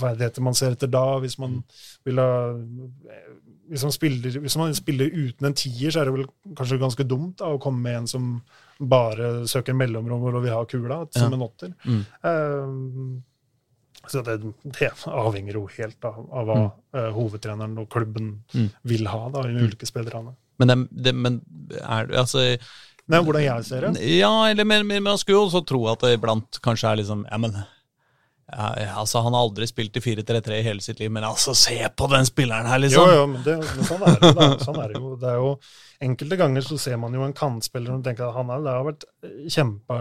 ferdigheter man ser etter da. Hvis man vil ha hvis man, spiller, hvis man spiller uten en tier, så er det vel kanskje ganske dumt da, å komme med en som bare søker mellomrom og vil ha kula, som Ja. en åtter. Mm. Eh, så det, det avhenger jo helt av, av hva eh, hovedtreneren og klubben Mm. vil ha, da, i de ulike spillerne. Men, det, det, men er du altså er hvordan jeg ser det. Ja, eller men, men man skulle jo også tro at det iblant kanskje er liksom Ja, men ja, altså Han har aldri spilt i 4-3-3 i hele sitt liv, men altså, se på den spilleren her, liksom! jo, men, det, men sånn er det. Sånn er det jo. Det er jo Enkelte ganger så ser man jo en kantspiller og tenker at han er, det har vært kjempe,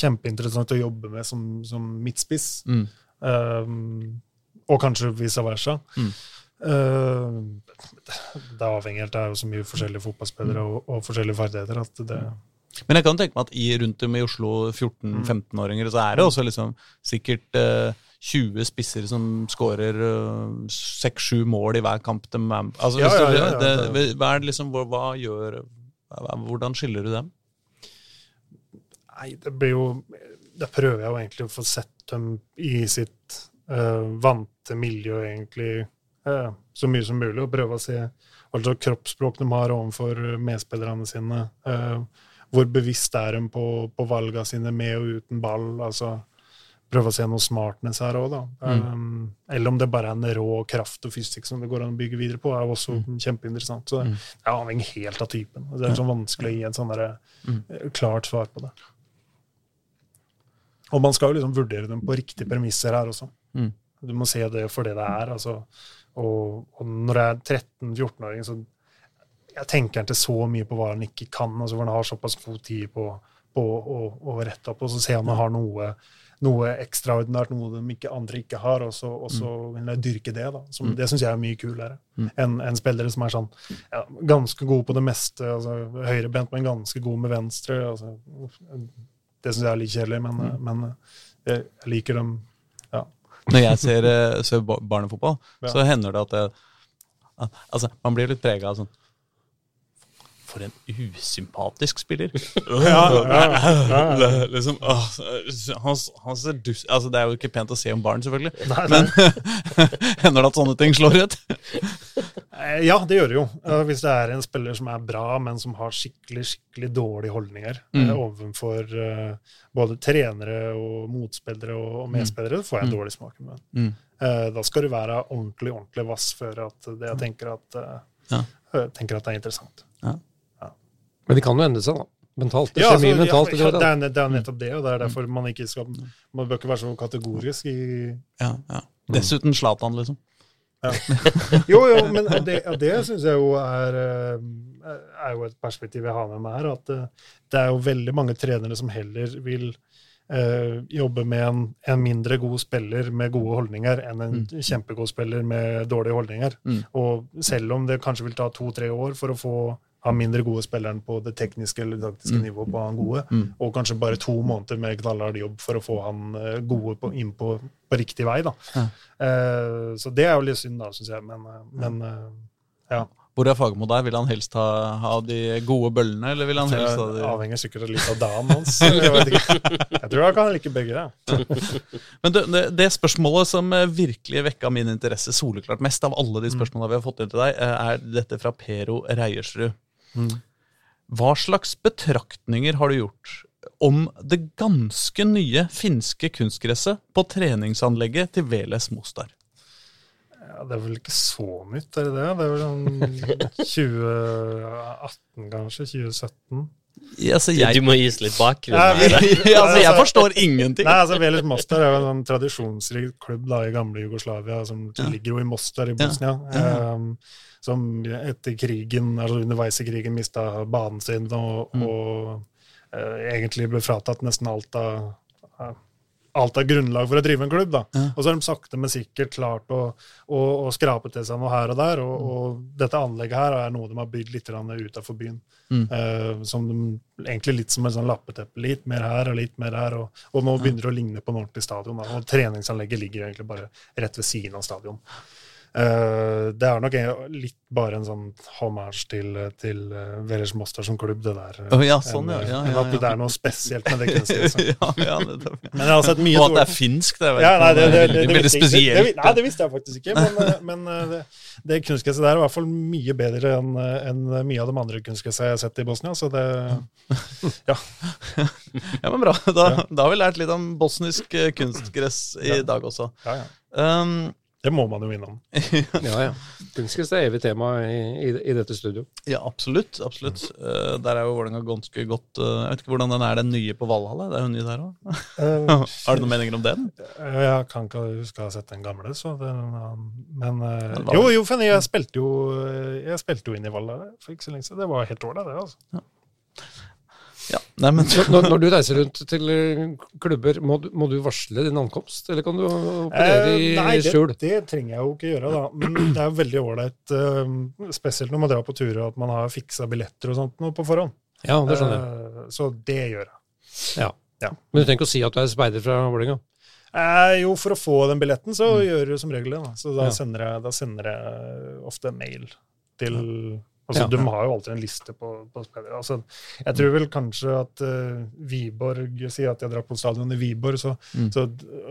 kjempeinteressant å jobbe med som, som midtspiss. Mm. Um, og kanskje vice versa. Mm. Uh, det er avhengig helt, jo så mye forskjellige fotballspillere og, og forskjellige ferdigheter at det Men jeg kan tenke meg at i, rundt om i Oslo Mm. 14-15-åringer, så er det også liksom sikkert eh, 20 spisser som skårer seks-sju mål i hver kamp de er altså, Ja, ja, ja, det, det- hva er det liksom, hva, hva gjør hva, Hvordan skiller du dem? Nei, det blir jo Da prøver jeg jo egentlig å få sett dem i sitt uh, vante miljø, egentlig, uh, så mye som mulig. Og prøve å se hva slags kroppsspråk de har overfor medspillerne sine. eh, hvor bevisst er de på, på valgene sine med og uten ball. altså Prøve å se noe smartness her òg, da. Um, eller om det bare er en rå kraft og fysikk som det går an å bygge videre på, er også kjempeinteressant. Så det Mm. er avhengig helt av typen. Det er sånn vanskelig å gi et sånn Mm. eh, klart svar på det. Og man skal jo liksom vurdere dem på riktige premisser her også. Mm. Du må se det for det det er. altså. Og, og når jeg er 13-14-åring, så jeg tenker ikke så mye på hva han ikke kan. altså hvor Han har såpass god tid på, på å, å rette opp, og så ser han han har noe, noe ekstraordinært, noe de ikke, andre ikke har, og så, og så vil jeg dyrke det. da. Som, Det syns jeg er mye kulere Mm. enn en spillere som er sånn ja, ganske gode på det meste. altså Høyrebent, men ganske god med venstre. altså Det syns jeg er litt kjedelig, men, men jeg, jeg liker dem. Ja. Når jeg ser, eh, ser barnefotball, Ja. så hender det at jeg, altså, man blir litt prega av sånn For en usympatisk spiller. liksom, å, han, han ser dus, altså, Det er jo ikke pent å se om barn, selvfølgelig. Men hender det at sånne ting slår ut? Eh, Ja, det gjør det jo. Eh, Hvis det er en spiller som er bra, men som har skikkelig skikkelig dårlige holdninger Mm. eh, overfor eh, både trenere og motspillere og, og medspillere, får jeg Mm. dårlig smak i munnen. Mm. Da skal du være ordentlig ordentlig vass før at det jeg tenker at, Ja. tenker at det er interessant. Men det kan jo endre seg, da. Mentalt. Det Ja, skjer altså, mye mentalt. ja, det, er, det er nettopp det, og det er derfor man ikke skal Man bør ikke være så kategorisk i Ja, ja. Dessuten Zlatan, liksom. Jo, jo, men det, ja, det syns jeg jo er, eh, er jo et perspektiv jeg har med meg her. At eh, det er jo veldig mange trenere som heller vil eh, jobbe med en, en mindre god spiller med gode holdninger enn en kjempegod spiller med dårlige holdninger. Mm. Og selv om det kanskje vil ta to-tre år for å få han mindre gode spilleren på det tekniske eller taktiske Mm. nivået på han gode, Mm. og kanskje bare to måneder med knallhard jobb for å få han eh, gode på, inn på, på riktig vei. da. Ja. Eh, så det er jo litt synd, da, syns jeg. Men, eh, men eh, ja. Hvor er Fagermo der? Vil han helst ha, ha de gode bøllene, eller vil han helst ha de avhenger sikkert litt av dagen hans. Jeg, jeg tror han kan like begge. Ja. Men det, det spørsmålet som virkelig vekka min interesse soleklart mest av alle de spørsmålene vi har fått inn til deg, er dette fra Pero Reiersrud. Hva slags betraktninger har du gjort om det ganske nye finske kunstgresset på treningsanlegget til Veles Mostar? Ja, det er vel ikke så nytt, er det det? Det er vel sånn 2018, kanskje? 2017? Altså, jeg, Du må gis litt bakgrunn. Ja, vi, ja, altså, jeg forstår ingenting. Nei, altså Veles Mostar er jo en sånn tradisjonsrik klubb da, i gamle Jugoslavia, som ligger jo i Mostar i Bosnia. Ja. Um, som etter krigen, altså underveis i krigen mista banen sin og, Mm. og uh, egentlig ble fratatt nesten alt av uh, alt av grunnlag for å drive en klubb. da. Ja. Og så har de sakte, men sikkert klart å, å, å skrape til seg noe her og der. Mm. Og, og dette anlegget her er noe de har bygd litt utafor byen. Mm. Uh, som de, egentlig litt som en sånn lappeteppe. Litt mer her og litt mer her. Og, og nå begynner det å ligne på en ordentlig stadion. Da. Og treningsanlegget ligger egentlig bare rett ved siden av stadion. Eh, det er nok en- litt bare en sånn hommage til, til Velers Mostar som klubb, det der. Oh, ja, sånn, ja. Enn, Ja, ja, at det er noe spesielt med det kunstgresset. nettopp. Men jeg har sett mye Og at det er finsk, det er ja, nei, det, det, det, veldig, veldig spesielt. Nei, det visste jeg faktisk ikke. Men, eh, men eh, det, det kunstgresset der er i hvert fall mye bedre enn en mye av de andre kunstgressene jeg har sett i Bosnia. Så det Ja, ja, men bra. Da, da har vi lært litt om bosnisk eh, kunstgress i dag også. ja, ja. Um, Det må man jo innom. Ja, ja. Kunstgress er evig tema i, i, i dette studio. ja, absolutt. absolutt. Uh, der er jo Vålerenga ganske godt uh, Jeg vet ikke hvordan den er, den nye på Valhalla? Det er jo ny der òg. Eh, Har du noen meninger om den? Jeg kan ikke huske å ha sett den gamle, så det, men Jo, jo, for jeg spilte jo Jeg spilte jo inn i Valhalla for ikke så lenge siden. Det var helt ålreit, det. altså. Ja, nei, men Når, når du reiser rundt til eh, klubber, må du, må du varsle din ankomst, eller kan du operere i Eh, nei, det, skjul? det trenger jeg jo ikke gjøre, da. Men det er veldig ålreit, eh, spesielt når man drar på turer, at man har fiksa billetter og sånt nå på forhånd. Ja, det skjønner jeg. Eh, så det gjør jeg. Ja. ja. Men du trenger ikke å si at du er speider fra Vålerenga? Eh, jo, for å få den billetten, så gjør du som regel det. Da. Så da, Ja. sender jeg, da sender jeg ofte en mail til Altså, Ja. De har jo alltid en liste på, på spillere. Altså, jeg tror vel kanskje at uh, Wiborg sier at jeg drar på stadion i Wiborg, så, Mm. så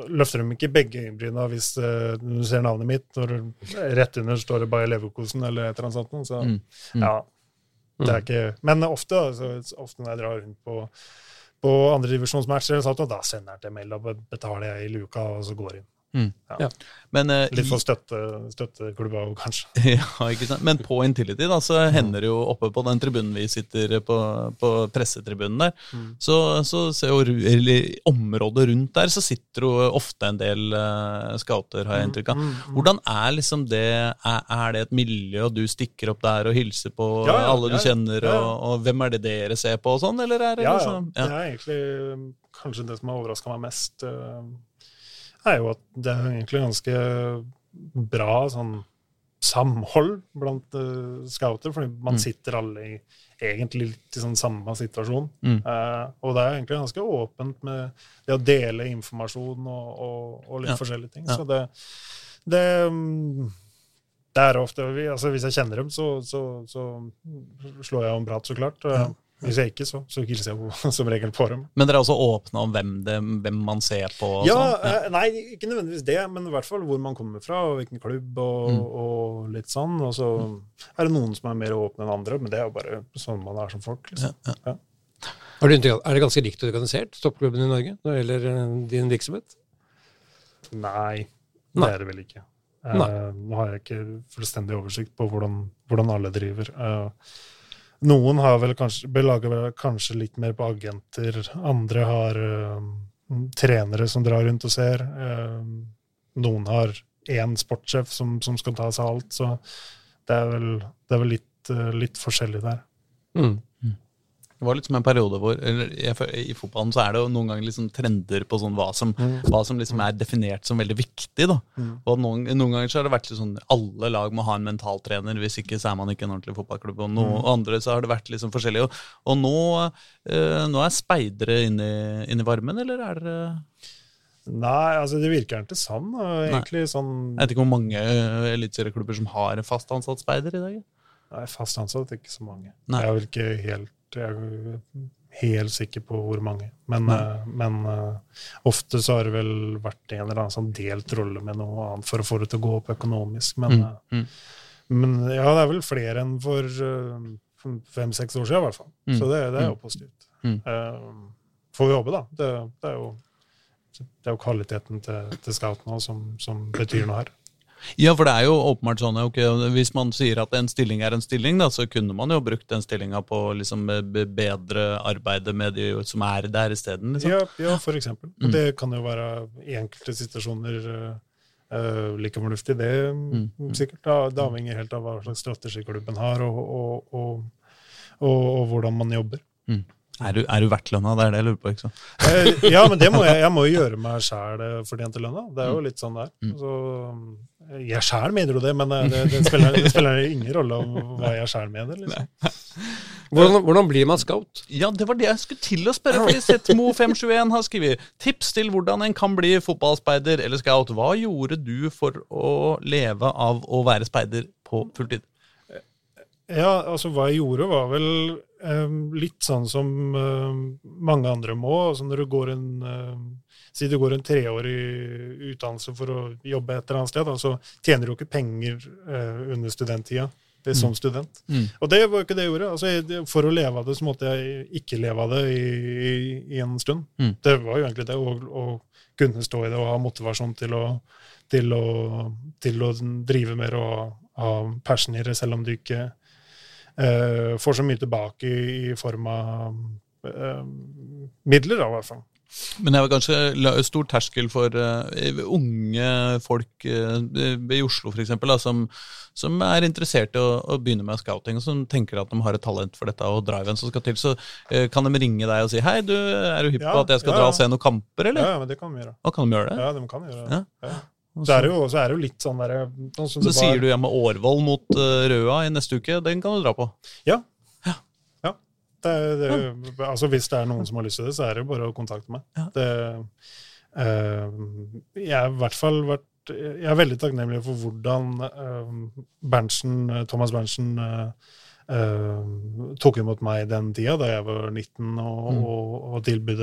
løfter de ikke begge øyenbryna hvis uh, du ser navnet mitt, når rett under står det Bayer Leverkosen eller et eller annet sånt. Så, Mm. Mm. ja, det er ikke Men ofte, altså, ofte når jeg drar rundt på på andredivisjonsmatcher, da sender jeg til mail, da betaler jeg i luka, og så går jeg inn. Men, uh, Litt for støtte, støtteklubba òg, kanskje. Ja, ikke sant? Men på Intility da, så hender det jo oppe på den tribunen vi sitter på, på pressetribunen der, så, så ser jo eller, området rundt der så sitter jo ofte en del uh, scouter, har jeg inntrykk av. Hvordan er liksom det er, er det et miljø, og du stikker opp der og hilser på Ja, ja, alle du ja, ja. kjenner, Ja, ja. Og, og hvem er det dere ser på og sånn, eller er det Ja, ja. liksom Det er egentlig kanskje det som har overraska meg mest, uh, er jo at det er egentlig ganske bra sånn samhold blant uh, scouter, fordi man Mm. sitter alle i egentlig litt i sånn samme situasjon. Mm. Uh, og det er egentlig ganske åpent med det å dele informasjon og, og, og litt Ja. forskjellige ting. Ja. Så det, det um, det er ofte, vi- altså Hvis jeg kjenner dem, så, så, så slår jeg om prat, så klart. Uh, Hvis jeg ikke, så, så hilser jeg jo som regel på dem. Men dere er også åpne om hvem, det, hvem man ser på? Og Ja, sånn? eh, nei, ikke nødvendigvis det, men i hvert fall hvor man kommer fra, og hvilken klubb, og, Mm. og litt sånn. Og så er det noen som er mer åpne enn andre, men det er jo bare sånn man er som folk. liksom. Har du Er det ganske likt organisert, toppklubben i Norge, når det gjelder eh, din virksomhet? Nei, det Nei. er det vel ikke. Eh, nå har jeg ikke fullstendig oversikt på hvordan, hvordan alle driver. Eh, noen har vel kanskje, belager kanskje litt mer på agenter. Andre har eh, trenere som drar rundt og ser. Eh, noen har én sportssjef som, som skal ta seg av alt. Så det er vel, det er vel litt, eh, litt forskjellig der. Mm. Det var litt som en periode hvor eller, I fotballen så er det jo noen ganger liksom trender på sånn hva som, hva som liksom er definert som veldig viktig. da. Mm. Og noen, noen ganger så har det vært sånn alle lag må ha en mentaltrener, hvis ikke så er man ikke en ordentlig fotballklubb. Og noen mm. andre så har det vært liksom forskjellig. Og, og nå, eh, nå er speidere inne, i- inne i varmen, eller er dere Nei, altså det virker ikke sånn. Egentlig sånn Jeg vet ikke hvor mange eh, eliteserieklubber som har fast ansatt speider i dag. Nei, fast ansatt ikke så mange. Nei. Jeg er vel ikke helt, jeg helt sikker på hvor mange. Men, eh, men uh, ofte så har det vel vært en eller annen sånn delt rolle med noe annet for å få det til å gå opp økonomisk. Men, Mm, eh, mm. men ja, det er vel flere enn for fem-seks år siden, i hvert fall. Mm, Så det, det er jo mm. positivt. Mm. Får vi håpe, da. Det, det, er jo, det er jo kvaliteten til, til scouten som, som betyr noe her. Ja, for det er jo åpenbart sånn okay, Hvis man sier at en stilling er en stilling, da, så kunne man jo brukt den stillinga på å liksom, bedre arbeidet med de som er der isteden. Liksom. Ja, ja, for eksempel. Og Mm. det kan jo være i enkelte situasjoner uh, like fornuftig, det Mm, mm. sikkert. Da, det avhenger helt av hva slags strategi klubben har, og, og, og, og, og hvordan man jobber. Er du, er du verdt lønna? Det er det jeg lurer på. ikke sant? Eh, ja, men det må jeg, jeg må jo gjøre meg sjæl fortjent til lønna. Det er jo litt sånn det er. Mm. Så, eh, jeg sjæl mener jo det, men eh, det, det, spiller, det spiller ingen rolle om hva jeg sjæl mener. liksom. Hvordan, hvordan blir man scout? Ja, det var det jeg skulle til å spørre. fordi Setmo521 har skrevet tips til hvordan en kan bli fotballspeider eller scout. Hva gjorde du for å leve av å være speider på fulltid? Ja, altså hva jeg gjorde var vel eh, litt sånn som eh, mange andre må. Altså når du går en eh, Si du går en treårig utdannelse for å jobbe et eller annet sted, da, så tjener du ikke penger eh, under studenttida. Det er som student. Mm. Og det var jo ikke det jeg gjorde. Altså, jeg, for å leve av det, så måtte jeg ikke leve av det i, i, i en stund. Mm. Det var jo egentlig det, å, å kunne stå i det og ha motivasjon til å, til å, til å drive mer og ha passion i det, selv om du ikke eh, får så mye tilbake i, i form av eh, midler, da, i hvert fall. Men det er kanskje stor terskel for uh, unge folk uh, i Oslo eksempel, som, som er interessert i å, å begynne med scouting, og som tenker at de har et talent for dette og driven som skal til. Så uh, kan de ringe deg og si hei, du, er du hypp Ja, på at jeg skal ja, dra og se noen kamper, eller? Ja, ja, men det kan de gjøre. Og kan de gjøre det? Ja, de kan gjøre det. Ja. Ja. Så er jo, så er det jo litt sånn derre sånn så var- sier du hjemme med Årvoll mot uh, Røa i neste uke, den kan du dra på. Ja. ja. Det, det, altså Hvis det er noen som har lyst til det, så er det jo bare å kontakte meg. Ja. Det, uh, jeg er i hvert fall vært Jeg er veldig takknemlig for hvordan uh, Berntsen, eh, Thomas Berntsen tok imot meg den tida, da jeg var 19, og, Mm. og, og tilbød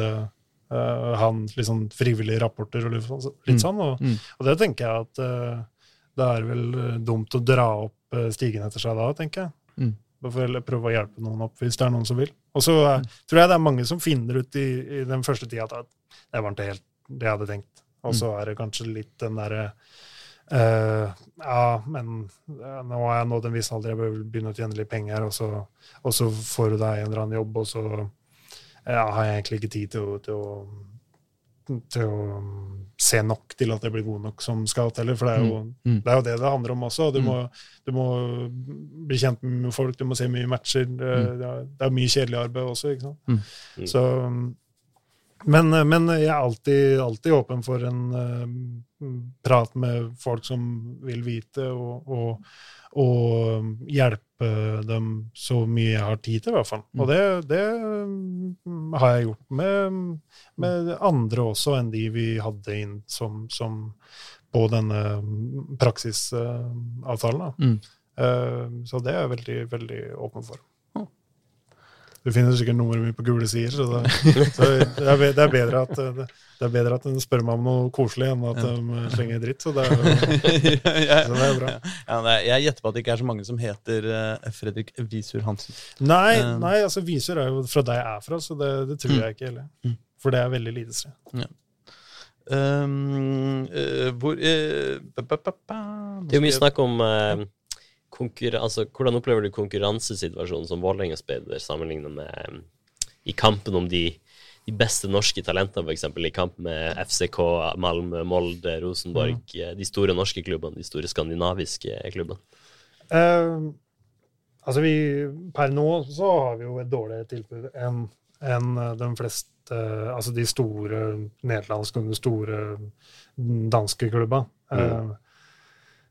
eh, han sånn frivillige rapporter og litt, sånn- Mm. sånn. Og, Mm. og det tenker jeg at uh, det er vel eh, dumt å dra opp stigen etter seg da, tenker jeg. Mm. Å prøve å hjelpe noen opp, hvis det er noen som vil. Og så eh, tror jeg det er mange som finner ut i, i den første tida at det var ikke helt det jeg hadde tenkt. Og så er det kanskje litt den derre Uh, Ja, men uh, nå har jeg nådd en viss alder, jeg bør begynne å tjene litt penger, og så, og så får du deg en eller annen jobb, og så ja, har jeg egentlig ikke tid til å, til å til å se nok til at jeg blir god nok som scout heller, for det er jo, Mm. det, er jo det det handler om også. Du, Mm. må, du må bli kjent med folk, du må se mye matcher. Det, Mm. det er- det er mye kjedelig arbeid også, ikke sant. Mm. Mm. Så, men, men jeg er alltid, alltid åpen for en uh, prat med folk som vil vite, og, og, og hjelpe dem så mye jeg har tid til, i hvert fall. Og det, det mm, har jeg gjort med, med andre også enn de vi hadde inn som, som på denne praksisavtalen. da. Mm. uh, Så det er jeg veldig, veldig åpen for. Du finner sikkert nummeret mitt på gule sider, så, det, så det, er, det, er bedre at, det, det er bedre at de spør meg om noe koselig enn at de slenger dritt. Så det er, jo- så det er bra. ja, jeg gjetter på at det ikke er så mange som heter eh, Fredrik Visur Hansen. Nei, Eh. nei, altså Visur er jo fra der jeg er fra, så det, det tror Mm. jeg ikke heller. Mm. For det er veldig lite sted. Um, uh, hvor uh, ba, ba, ba, ba. Det er jo mye snakk om eh, konkurra- altså, Hvordan opplever du konkurransesituasjonen som Vålerenga-speider sammenlignet med um, i kampen om de, de beste norske talentene, f.eks. i kamp med FCK, Malmö, Molde, Rosenborg, mm. de store norske klubbene, de store skandinaviske klubbene? Uh, altså vi, Per nå så har vi jo et dårligere tilbud enn enn eh, de fleste Altså de store nederlandske de store danske klubba. Mm.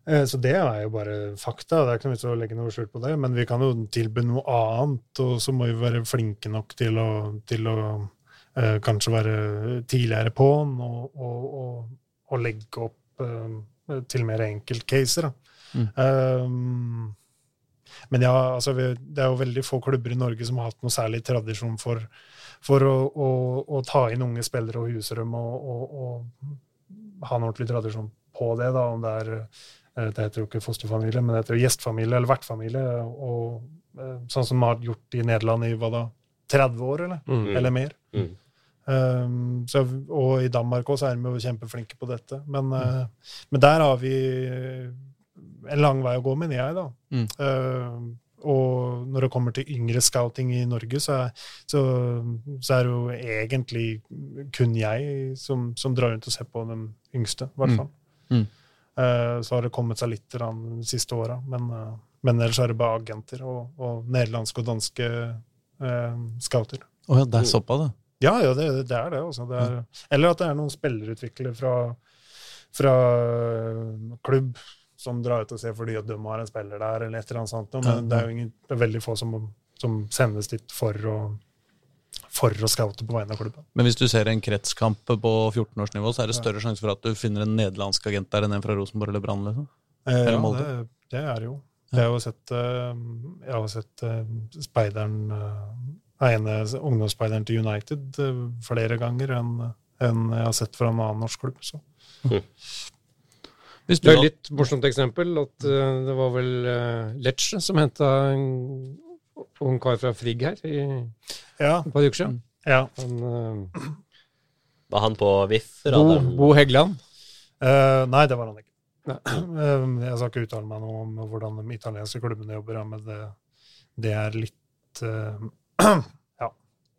Eh, så det er jo bare fakta. Det er ikke noe vits å legge noe skjul på det. Men vi kan jo tilby noe annet, og så må vi være flinke nok til å, til å eh, kanskje være tidligere på'n og, og, og, og legge opp eh, til mer enkeltcaser. Mm. Um, men ja, altså vi, det er jo veldig få klubber i Norge som har hatt noe særlig tradisjon for, for å, å, å ta inn unge spillere og huse dem og, ha en ordentlig tradisjon på det. da, om det er det heter jo ikke fosterfamilie, men det heter jo gjestfamilie eller vertfamilie. og eh, Sånn som man har gjort i Nederland i hva da, 30 år, eller, Mm. eller mer. Mm. Um, så, og i Danmark også er de jo kjempeflinke på dette. Men, eh, men der har vi en lang vei å gå, mener jeg, da. Mm. Uh, og når det kommer til yngre scouting i Norge, så er, så, så er det jo egentlig kun jeg som, som drar rundt og ser på de yngste, i hvert fall. Mm. Uh, så har det kommet seg litt de siste åra, men, uh, men ellers er det bare agenter og, og nederlandske og danske eh, scouter. Å ja, det er såpass, det. Ja, ja det, det er det. Også. det er, eller at det er noen spillerutviklere fra, fra øh, klubb som drar ut og ser fordi at de har en spiller der, eller et eller annet sånt. Men det er jo ingen, det er veldig få som, som sendes dit for å, for å scoute på vegne av klubben. Men hvis du ser en kretskamp på 14-årsnivå, så er det større sjanse for at du finner en nederlandsk agent der enn en fra Rosenborg eller Brann? Liksom. Eh, ja, det, det er det jo. Jeg har jo sett, øh, jeg har sett øh, speideren ene ungdomsspeideren til United flere ganger enn enn jeg har sett fra en annen norsk klubb. Så. Hvis du Det er et litt morsomt eksempel at eh, det var vel uh, Lecce som henta en ung kar fra Frigg her i Ja, et par uker siden. ja. Han, uh, Var han på VIF? Bo, Bo Heggeland. Uh, nei, det var han ikke. Eh, jeg skal ikke uttale meg noe om hvordan de italienske klubbene jobber, men det, det er litt Ja.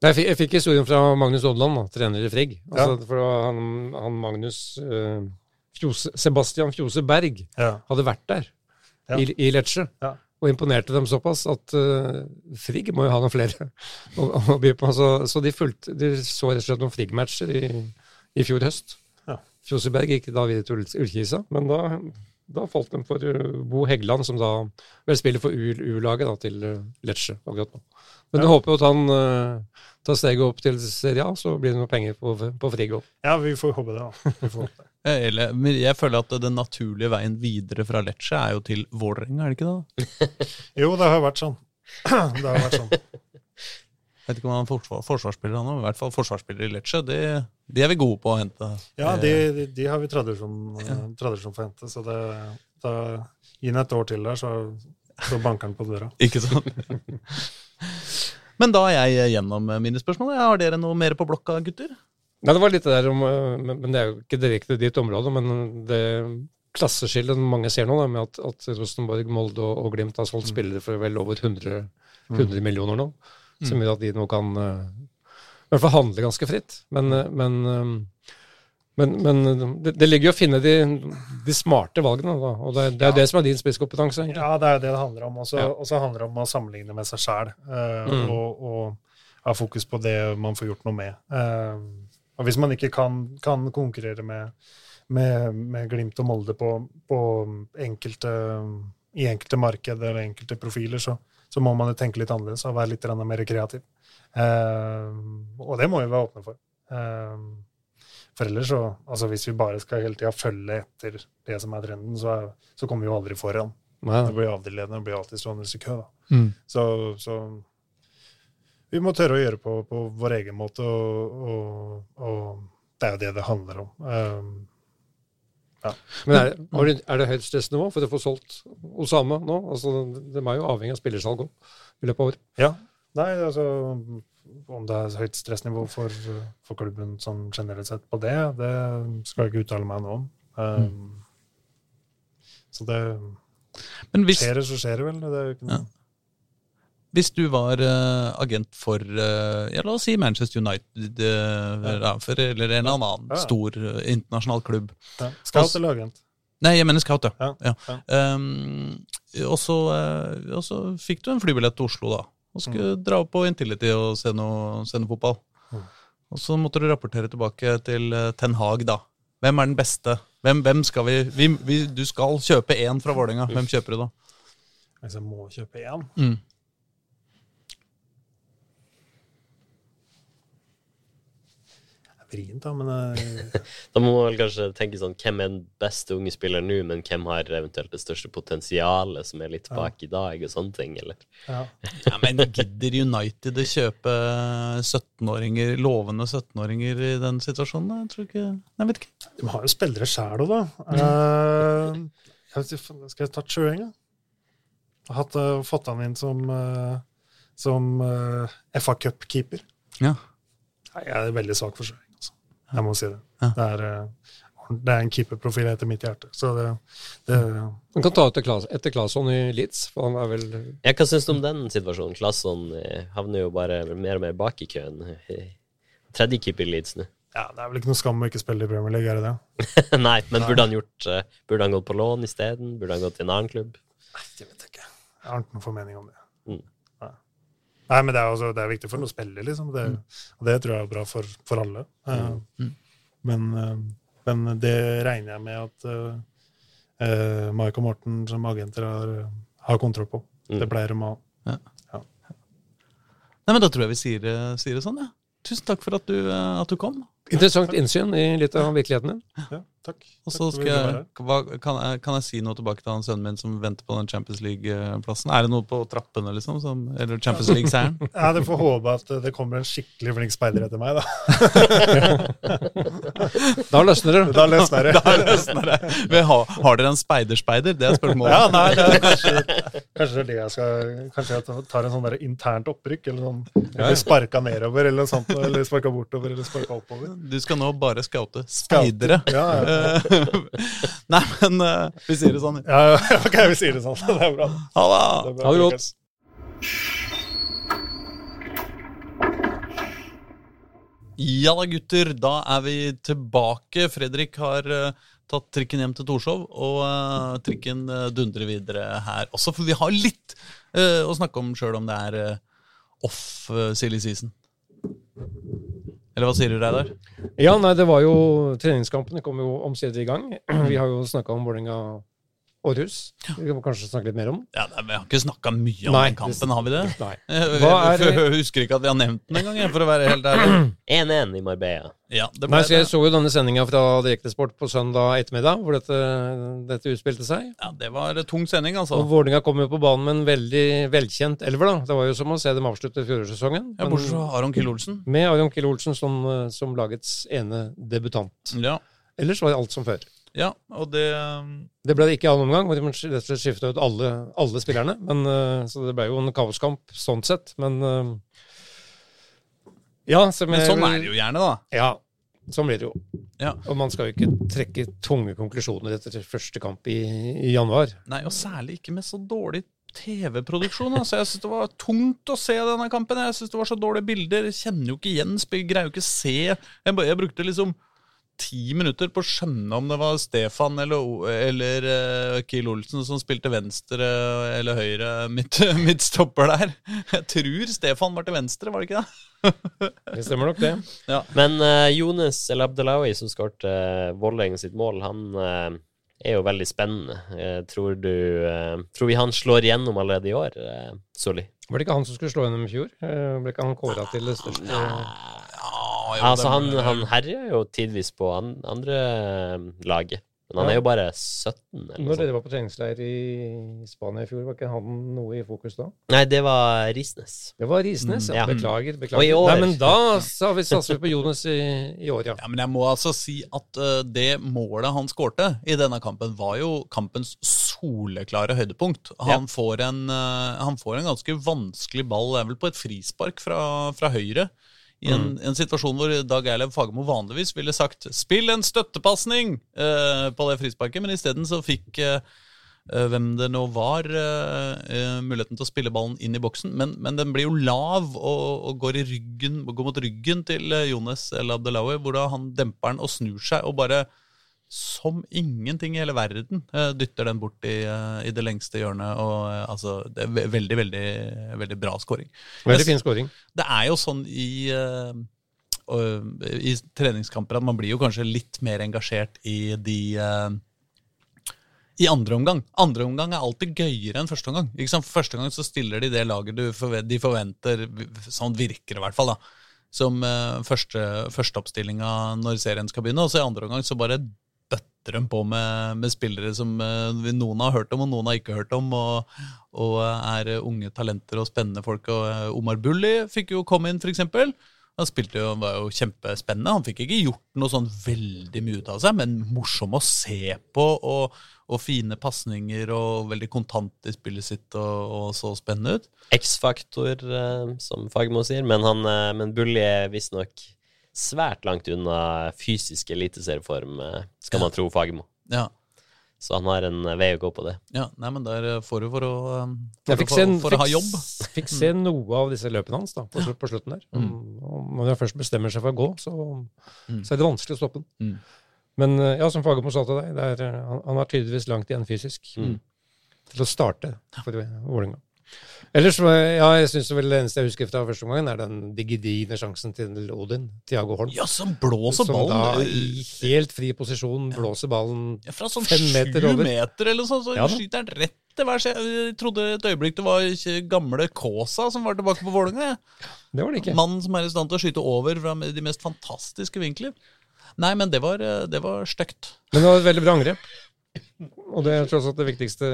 Jeg fikk, jeg fikk historien fra Magnus Odland, trener i Frigg. Altså, Ja. For han, han Magnus eh, Fjose, Sebastian Fjose Berg Ja. hadde vært der Ja. i, i Lecce. Ja. Og imponerte dem såpass at uh, Frigg må jo ha noen flere å, å by på. Så, så de, fulgte, de så rett og slett noen Frigg-matcher i, i fjor høst. Ja. Fjoseberg gikk da videre til Ull- Ullkisa, men da, da falt de for uh, Bo Heggeland, som da vel spiller for U-laget til Letche. Lecce akkurat nå. Men jeg håper jo at han uh, tar steget opp til Serie A, så blir det noen penger på, på Frigg òg. ja, vi får håpe det, da. Vi får håpe det. Eller, men jeg føler at den naturlige veien videre fra Lecce er jo til Vålerenga, er det ikke det? Jo, det har vært sånn. Det har vært sånn. Jeg Vet ikke om han er forsvar, forsvarsspiller, han er i hvert fall forsvarsspiller i Lecce. De, de er vi gode på å hente. Ja, Eh, de, de, de har vi tradisjon, tradisjon for å hente, så det, da, gi den et år til der, så, så banker den på døra. Ikke sant? Men da er jeg gjennom mine spørsmål. Har dere noe mer på blokka, gutter? Nei, det var litt det der om eh, Men, det er jo ikke direkte ditt område, men det klasseskillet mange ser nå, da, med at, at Rosenborg, Molde og, og Glimt har solgt spillere for vel over 100, 100 millioner nå, som gjør at de nå kan eh, i hvert fall handle ganske fritt. Men, eh, men, men, men det, det ligger jo å finne de, de smarte valgene, da. Og det, det er jo det som er din spisskompetanse. Ja, det er jo det det handler om. Og så Ja. handler det om å sammenligne med seg sjæl. Mm. og, og ha fokus på det man får gjort noe med. Eh, og hvis man ikke kan, kan konkurrere med, med, med Glimt og Molde på, på enkelte, i enkelte markeder eller enkelte profiler, så, så må man jo tenke litt annerledes og være litt mer kreativ. Eh, og det må vi være åpne for. Eh, for ellers så, altså Hvis vi bare skal hele tida følge etter det som er trenden, så, er, så kommer vi jo aldri foran. Nei, Det blir avdelende, det blir alltid stående i kø. Mm. Så, så vi må tørre å gjøre på, på vår egen måte, og, og, og det er jo det det handler om. Um, Men er, du- er det høyt stressnivå for å få solgt Osama nå? Altså, De er jo avhengig av spillersalg òg, i løpet av året. ja. Nei, altså Om det er høyt stressnivå for, for klubben sånn generelt sett på det, det skal jeg ikke uttale meg noe om. Um, Så det Men hvis, skjer det, så skjer det vel. Det er jo ikke noe. Hvis du var uh, agent for uh, ja, la oss si Manchester United uh, ja, for, eller en eller annen Ja. stor internasjonal klubb. Scout eller agent? Nei, jeg mener scout, ja. Um, og, så, og så fikk du en flybillett til Oslo, da. Og skulle dra opp på Intility og se noe, se noe fotball. Mm. Og så måtte du rapportere tilbake til Ten Hag, da. Hvem er den beste? Hvem, hvem skal vi, vi, vi Du skal kjøpe én fra Vålerenga. Hvem kjøper du da? Hvis jeg må kjøpe én Mm. Det er vrient, da, men eh, Da må man vel kanskje tenke sånn Hvem er den beste unge spilleren nå, men hvem har eventuelt det største potensialet som er litt bak i dag, og sånne ting, eller? ja. Ja, men gidder United å kjøpe 17-åringer, lovende 17-åringer i den situasjonen? da? Jeg tror ikke Nei, vet ikke. De har jo spillere sjæl òg, da. uh, jeg skal jeg ta Chøring, da? Jeg har hatt, eh, fått han inn som, uh, som uh, FA Cup-keeper. Ja. Nei, Jeg er veldig svak for altså. Jeg må si det. Ja. Det er, eh, det er en keeperprofil etter mitt hjerte. Så det, det Man kan ta ut etter Claesson i Leeds, for han er vel Ja, hva syns du om den situasjonen? Klasson eh, havner jo bare mer og mer bak i køen. Tredje keeper i Leeds nå. ja, det er vel ikke noe skam å ikke spille i Premier League, er det det? Nei, men burde han gjort eh, Burde han gått på lån isteden? Burde han gått til en annen klubb? Nei, det vet jeg ikke. Jeg har ikke noen formening om det. Mm. Nei. Men det er, også, det er viktig for noen spillere, liksom. Det, Og det tror jeg er bra for, for alle. Uh, Mm. men, uh, men det regner jeg med at uh, Mike og Morten som agenter har, har kontroll på. Mm. Det pleier de å ha. Nei, men Da tror jeg vi sier, sier det sånn, ja. Tusen takk for at du, at du kom. Interessant innsyn i litt av virkeligheten din. Ja, takk. Og så skal jeg, hva, kan, jeg, kan jeg si noe tilbake til han sønnen min som venter på den Champions League-plassen? Er det noe på trappene, liksom? Som, eller Champions League-seieren? Ja, Du får håpe at det kommer en skikkelig flink speider etter meg, da. Da løsner det. Da løsner det. Da løsner det. Vi har, har dere en speiderspeider? -speider? Det er spørsmålet. Ja, nei, det er kanskje, kanskje det er det jeg skal Kanskje jeg tar en sånn der internt opprykk, eller sånn Eller sparka nedover, eller noe sånt, eller sparka bortover, eller sparka oppover. Du skal nå bare scoute speidere. Ja, ja. Eh, Nei, men uh, vi sier det sånn. ja, ja, ok, vi sier det sånn. Det er bra. Ha det! Det bra. Ha det godt. Ja da, gutter. Da er vi tilbake. Fredrik har uh, tatt trikken hjem til Torshov, og uh, trikken uh, dundrer videre her også. For vi har litt eh, å snakke om sjøl om det er off uh, silly season. Eller hva sier du, Reidar? Ja, nei, det var jo Treningskampene kom jo omsider i gang. Vi har jo snakka om Vålerenga Århus. Vi kan kanskje snakke litt mer om. Ja, nei, Vi har ikke snakka mye om Nei, den kampen, har vi det? Nei. Jeg, Hva er- jeg, jeg husker ikke at vi har nevnt den engang, jeg, for å være helt ærlig. 1-1 i Marbella. Ja, det Nei, ble så jeg det. så jo denne sendinga fra Direktesport på søndag ettermiddag, hvor dette, dette utspilte seg. Ja, det var en tung sending, altså. Og Vålerenga kom jo på banen med en veldig velkjent elver, da. Det var jo som å se dem avslutte fjorårssesongen. Ja, Bortsett fra Aron Kiel Olsen. Med Aron Kiel Olsen som, eh, som lagets ene debutant. Ja. Ellers var alt som før. Ja, og det um, Det ble det ikke i annen omgang, de rett og slett skifta ut alle, alle spillerne. Men, eh, så det ble jo en kaoskamp sånn sett. Men eh, ja, Men jeg sånn er det jo gjerne, da. Ja. Sånn blir det jo. Ja. Og man skal jo ikke trekke tunge konklusjoner etter første kamp i, i januar. Nei, og særlig ikke med så dårlig TV-produksjon. Altså, jeg synes Det var tungt å se denne kampen. Jeg synes det var så dårlige bilder. Jeg kjenner jo ikke igjen, spil- greier jo ikke se. Jeg, jeg brukte liksom ti minutter på å skjønne om det var Stefan eller, eller uh, Kiel Olsen som spilte venstre eller høyre midt, midtstopper der. Jeg tror Stefan var til venstre, var det ikke det? Det stemmer nok, det. Men uh, Jonas El Abdelawi, som skåret uh, Vålerenga sitt mål, han uh, er jo veldig spennende. Eh, tror du eh, Tror vi han slår igjennom allerede i år, uh, Solli? Var det ikke han som skulle slå gjennom i fjor? Eh, Ble ikke han kåra til det største Ja, jo, Altså, han, han herjer jo tidvis på an, andre lag laget. Men han Ja. er jo bare 17, eller Når dere var på treningsleir i Spania i fjor, var ikke han noe i fokus da? Nei, det var Risnes. Det var Risnes, Mm, ja. ja. Beklager. Og i år. Nei, men da har vi satser vi på Jonas i, i år, ja. Ja, men jeg må altså si at uh, det målet han skårte i denne kampen, var jo kampens soleklare høydepunkt. Han, får, en, uh, han får en ganske vanskelig ball, det er vel på et frispark fra, fra høyre. I en, en situasjon hvor Dag Eilev Fagermo vanligvis ville sagt 'spill en støttepasning' eh, på det frisparket, men isteden så fikk eh, eh, hvem det nå var, eh, eh, muligheten til å spille ballen inn i boksen. Men, men den blir jo lav og, og går, i ryggen, går mot ryggen til Jones Jonas El Abdelawi, hvor da han demper den og snur seg og bare som ingenting i hele verden eh, dytter den bort i, eh, i det lengste hjørnet. og eh, altså, Det er veldig, veldig, veldig bra scoring. Veldig fin scoring. Det er jo sånn i, i treningskamper at man blir jo kanskje litt mer engasjert i de i andre omgang. Andre omgang er alltid gøyere enn første omgang. Første gang så stiller de det laget du forventer, de forventer, sånn virker det i hvert fall, da, som uh, første, førsteoppstillinga når serien skal begynne. Og så i andre omgang så bare bøtter de på med, med spillere som eh, noen har hørt om, og noen har ikke hørt om, og, og er unge talenter og spennende folk. Og eh, Omar Bulli fikk jo komme inn, eksempel. Han spilte jo, var jo kjempespennende. Han fikk ikke gjort noe sånn veldig mye ut av seg, men morsom å se på, og, og fine pasninger, og veldig kontant i spillet sitt, og, og så spennende ut. X-faktor, eh, som Fagermo sier, men, eh, men Bulli er visstnok svært langt unna fysisk eliteserieform, eh, skal man tro Fagermo. Ja, Så han har en eh, vei å gå på det. ja nei, men der eh, får du for å, for, Jeg å- fikk for, se, for, å ha jobb. fikk se noe av disse løpene hans da, på, slu- på slutten der. Mm. Og når han først bestemmer seg for å gå, så, Mm. så er det vanskelig å stoppe den. Mm. Men ja, som Fagermo sa til deg, det er, han, han har tydeligvis langt igjen fysisk Mm. til å starte for Vålerenga. Ellers, ja, jeg synes vel det eneste jeg husker fra første omgang, er den digidine sjansen til Odin, Tiago Holm. Ja, som blåser som da i helt fri posisjon blåser ballen Ja, Fra sånn Fem sju meter meter, eller sånn, så Ja skyter han rett til værs. Jeg trodde et øyeblikk det var ikke gamle Kaasa som var tilbake på Vålerenga. Det var det ikke. Mannen som er i stand til å skyte over fra de mest fantastiske vinkler. Nei, men det var, eh, det var stygt. Men det var et veldig bra angrep. Og det er tross alt det viktigste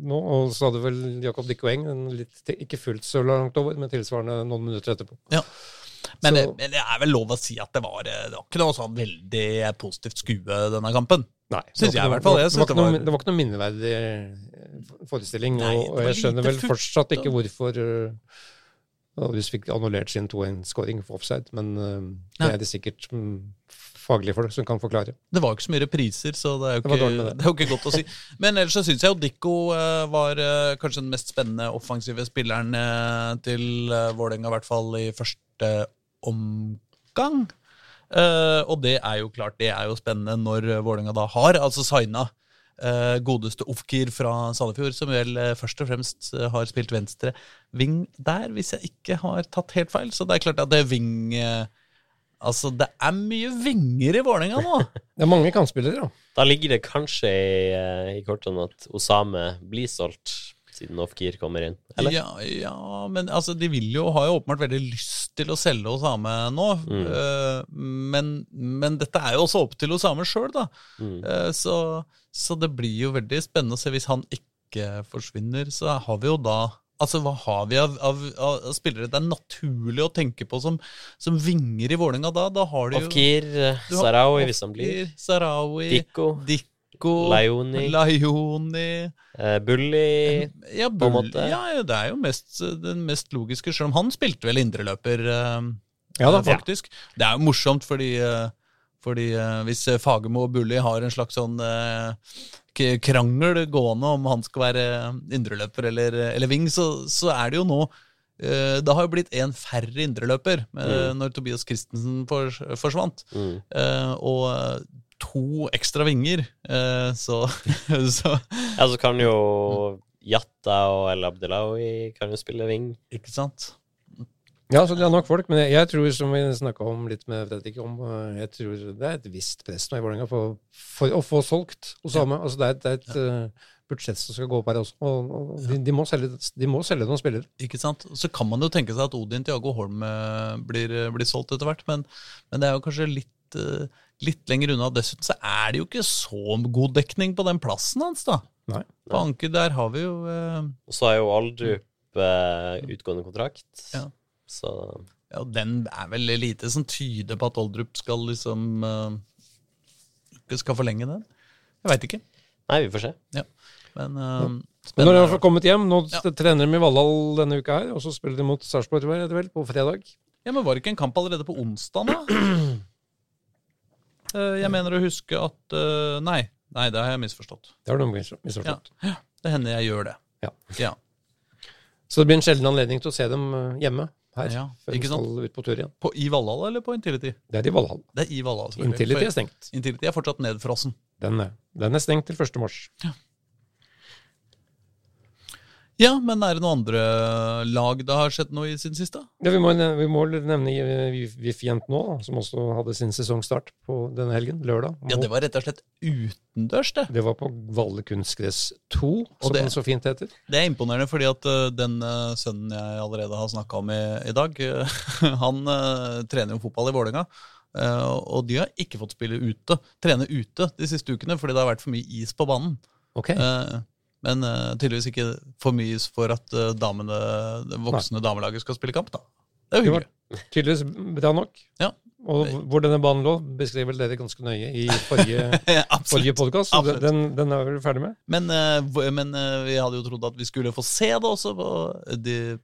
nå. Og så hadde vel Jakob Dikkoeng ikke fullt så langt over, men tilsvarende noen minutter etterpå. Men, det, men det er vel lov å si at det var, eh, det var ikke noe sånn veldig positivt skue, denne kampen. Nei, Synes jeg i hvert fall. Det var, var- det var ikke noe minneverdig eh, forestilling. Nei, og, jeg skjønner vel fortsatt ikke hvorfor uh, Aarhus fikk annullert sin 2-1-skåring for offside, men eh, det er det sikkert mm, faglige folk som kan forklare. Det var jo ikke så mye repriser, så det er jo Det ikke, det. det er jo ikke godt å si. Men ellers så syns jeg jo Dikko eh, var eh, kanskje den mest spennende offensive spilleren eh, til Vålerenga, i hvert fall i første omgang. Og det er jo klart, det er jo spennende når Vålerenga da har altså signa godeste Ofkir fra Sandefjord, som vel først og fremst har spilt venstre ving der, hvis jeg ikke har tatt helt feil. Så det er klart at det ving Altså, det er mye vinger i Vålerenga nå. Det er mange kantspillere, da. Da ligger det kanskje i, eh, i kortene at Osame blir solgt, siden Ofkir kommer inn. Eller? Ja, ja, men altså, de vil jo, har jo åpenbart veldig lyst til å selge Osame nå. Mm. Uh, men, men dette er jo også opp til Osame sjøl, da. Mm. Uh, så, så det blir jo veldig spennende å se. Hvis han ikke forsvinner, så har vi jo da Altså, Hva har vi av, av, av spillere det er naturlig å tenke på som, som vinger i Vålerenga da? Da har du jo Ofkir, eh, Sarawi hvis han blir, Sarawi, Dikko, Dikko, Laioni. Laioni eh, Bulli Ja, på en måte. ja, ja, det er jo mest, den mest logiske, selv om han spilte vel indreløper, eh, Ja da. faktisk. Det er jo morsomt, fordi eh, Fordi eh, hvis eh, Fagermo og Bulli har en slags sånn eh, krangel gående om han skal være indreløper eller, eller wing, så, så er det jo nå eh, Det har jo blitt en færre indreløper mm. når Tobias Christensen for, forsvant. Mm. Eh, og eh, to ekstra vinger. Eh, så, så Ja, så kan jo Jatta og El Abdelawi kan jo spille wing. Ikke sant? Ja, så det er nok folk, men jeg, jeg tror, som vi snakka om litt med Fredrik om, eh, jeg tror det er et visst press nå i Vålerenga for, for å få solgt Osame. Altså det er, et- det er et eh, budsjett som skal gå opp her også, og, og de, de, må selge, de må selge noen spillere. Ikke sant? Så kan man jo tenke seg at Odin Tiago Holm eh, blir, blir solgt etter hvert, men, men det er jo kanskje litt, litt lenger unna. Dessuten så er det jo ikke så god dekning på den plassen hans, da. Nei. På Anker der har vi jo eh, Og så er jo Aldrup eh, utgående kontrakt. Ja. Så Ja, den er vel lite som tyder på at Oldrup skal liksom eh, skal forlenge den. Jeg veit ikke. Nei, vi får se. Men uh, Men nå har de spennende. iallfall kommet hjem. Nå Ja. trener de i Valhall denne uka her, og så spiller de mot Sarpsborg på fredag. Ja, men Var det ikke en kamp allerede på onsdag, da? Eh, jeg mener å huske at eh, Nei, nei, det har jeg misforstått. Det har du misforstått. Ja. Det hender jeg gjør det. Ja. ja. Så det blir en sjelden anledning til å se dem eh, hjemme her, Ja, før de sant? skal ut på tur igjen. På, I Valhall eller på Intility? Det er i Valhall. Det er i Valhall. selvfølgelig. Intility er stengt. Intility er fortsatt nedfrossen. Den er, den er stengt til 1. mars. Ja, men er det noen andre lag det har skjedd noe i sin siste? Ja, vi, må, vi må nevne VIF Jent nå, som også hadde sin sesongstart på denne helgen, lørdag. Ja, Det var rett og slett utendørs, det. Det var på Valle kunstgress 2, som det- den så fint heter. Det er imponerende, fordi at uh, den uh, sønnen jeg allerede har snakka om i, i dag, han trener jo fotball i Vålerenga. Og de har ikke fått spille ute, trene ute de siste ukene fordi det har vært for mye is på banen. Ok. Uh, men uh, tydeligvis ikke for mye for at uh, damene, det voksne damelaget skal spille kamp. da. Det er jo hyggelig. tydeligvis bra nok. Ja. Og hvor denne banen lå, beskrev vel dere ganske nøye i forrige, forrige podkast, den, den er vi ferdig med. Men, uh, men uh, vi hadde jo trodd at vi skulle få se det også på,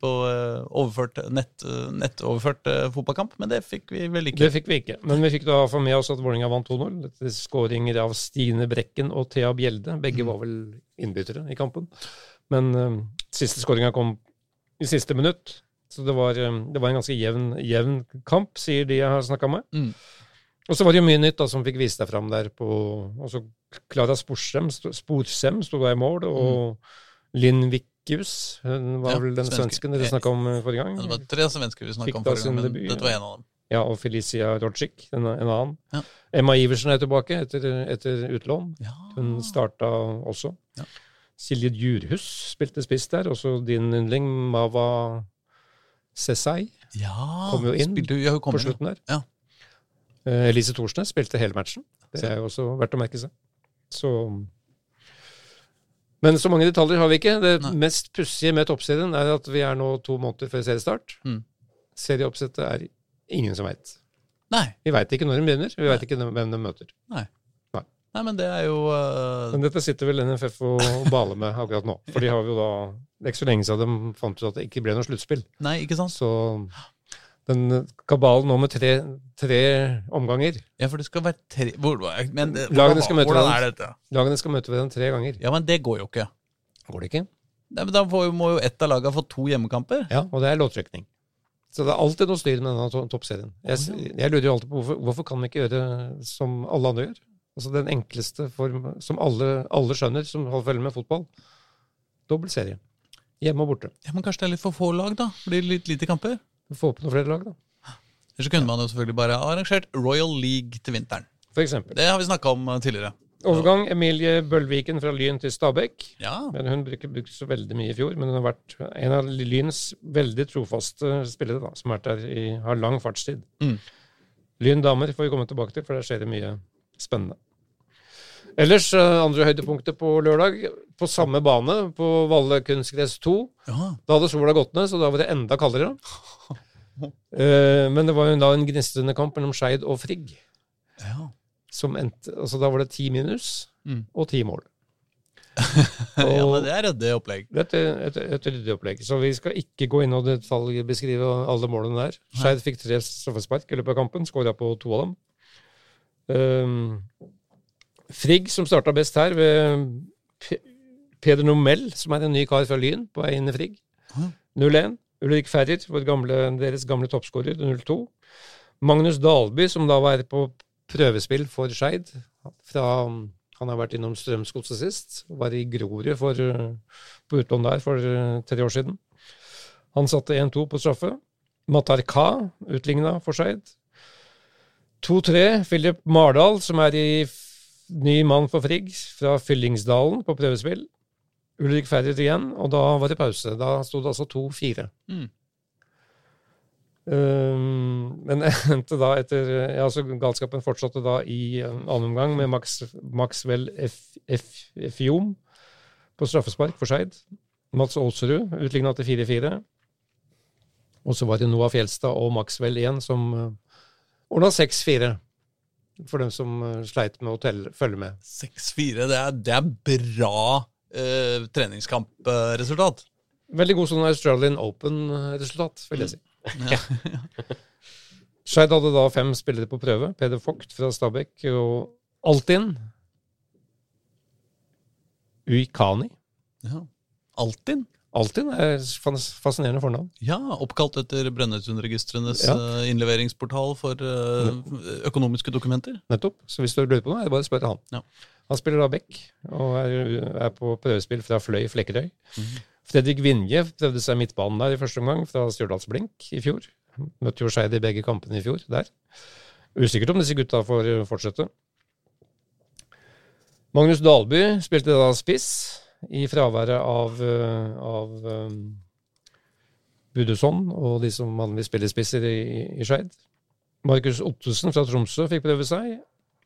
på uh, overført, nett, nettoverført fotballkamp, men det fikk vi vel ikke. Det fikk vi ikke. Men vi fikk da få med oss at Vålerenga vant 2-0. Etter skåringer av Stine Brekken og Thea Bjelde. Begge var vel innbyttere i kampen. Men siste skåringa kom i siste minutt. Så det var, eh, det var en ganske jevn, jevn kamp, sier de jeg har snakka med. Mm. Og så var det jo mye nytt da, som fikk vise deg fram der på altså Klara Sporsem, Sporsem sto da i mål, og Linn Vikkius, hun var Ja, vel den svensken dere snakka om eh, forrige gang. Det var tre svensker vi snakka om forrige gang, men debut, dette var en av dem. Ja, og Felicia Rodzic, en, en annen. Ja. Emma Iversen er tilbake etter, etter utlån. Ja. Hun starta også. Ja. Silje Djurhus spilte spiss der, også din yndling Mava Sesai Ja, Kom jo inn spilte, ja, kom på inn, slutten der. Ja. Uh, Elise Thorsnes spilte hele matchen. Det er jo også verdt å merke seg. Så Men så mange detaljer har vi ikke. Det Nei. mest pussige med toppserien er at vi er nå to måneder før seriestart. Mm. Serieoppsettet er ingen som veit. Vi veit ikke når de begynner, vi veit ikke hvem de møter. nei. Nei, men det er jo uh, Men dette sitter vel NFF og baler med akkurat nå. For de har jo da Det er ikke så lenge siden de fant ut at det ikke ble noe sluttspill. Nei, ikke sant? Så den kabalen nå med tre, tre omganger Ja, for det skal være tre hvor, men, det- Lagene skal møte Hvordan hverandre. er? Lagene skal møte hverandre tre ganger. Ja, men det går jo ikke. Går det ikke? Nei, men Da får, må jo ett av lagene få to hjemmekamper. Ja, og det er låttrekning. Så det er alltid noe styr med denne to- toppserien. Jeg, jeg lurer jo alltid på hvorfor, hvorfor kan vi ikke gjøre som alle andre gjør? Altså den enkleste form som alle, alle skjønner, som holder følge med fotball. Dobbel serie. Hjemme og borte. Ja, Men kanskje det er litt for få lag, da? Blir det litt lite kamper? Få opp noen flere lag, da. Eller så kunne man jo selvfølgelig bare arrangert Royal League til vinteren. For eksempel. Det har vi snakka om uh, tidligere. Overgang Emilie Bølviken fra Lyn til Stabæk. Ja, Men hun brukte brukte så veldig mye i fjor, men hun har vært en av Lyns veldig trofaste spillere, da, som har vært der i, har lang fartstid. Mm. Lyn damer får vi komme tilbake til, for der skjer det mye spennende. Ellers, eh, andre høydepunktet på lørdag, på samme bane, på Valle kunstgress 2. ja. Da hadde sola gått ned, så da var det enda kaldere. Eh, Men det var jo da en gnistrende kamp mellom Skeid og Frigg. ja. Som endte, altså Da var det ti minus Mm. og ti mål. ja men det er ryddig opplegg. Det er et, et ryddig opplegg. Så vi skal ikke gå inn og detaljbeskrive alle målene der. Skeid fikk tre straffespark i løpet av kampen, skåra på to av dem. Um, Frigg, som starta best her, ved Peder Nomell, som er en ny kar fra Lyn, på vei inn i Frigg. 0-1. Ulrik Ferrer, gamle, deres gamle toppskårer, 0-2. Magnus Dalby, som da var på prøvespill for Skeid. Han har vært innom Strømsgodset sist. Var i Grorud på utlån der for tre år siden. Han satte 1-2 på straffe. Matar Ka utligna for Skeid. 2-3. Philip Mardal, som er i ny mann for Frigg, fra Fyllingsdalen på prøvespill. Ulrik Ferret igjen, og da var det pause. Da sto det altså 2-4. Mm. Um, men endte da etter ja, så Galskapen fortsatte da i uh, annen omgang med Max, Maxwell Fjom på straffespark for Skeid. Mats Aalsrud utligna til 4-4. Og så var det Noah Fjelstad og Maxwell igjen som uh, ordna 6-4. For dem som uh, sleit med å telle, følge med. 6-4, det, det, er bra eh, treningskampresultat. Veldig god sånn Australian Open-resultat, vil jeg si. Ja. Skeid hadde da fem spillere på prøve. Peder Vogt fra Stabæk og Altinn. Uikani. Ja. Altin? Altin er fascinerende fornavn. Ja, Oppkalt etter Brønnøysundregistrenes ja. Eh, innleveringsportal for uh, økonomiske dokumenter. Nettopp. Så hvis du lurer på noe, er det bare å spørre han. Ja. Han spiller da back og er, på prøvespill fra Fløy Flekkerøy. Mm. Fredrik Vinje prøvde seg midtbanen der i første omgang, fra Stjørdals i fjor. Møtte jo Skeid i begge kampene i fjor der. Usikkert om disse gutta får fortsette. Magnus Dalby spilte da spiss i fraværet av, av um, Budusson og de som vanligvis spiller spisser i, i Skeid. Markus Ottesen fra Tromsø fikk prøve seg.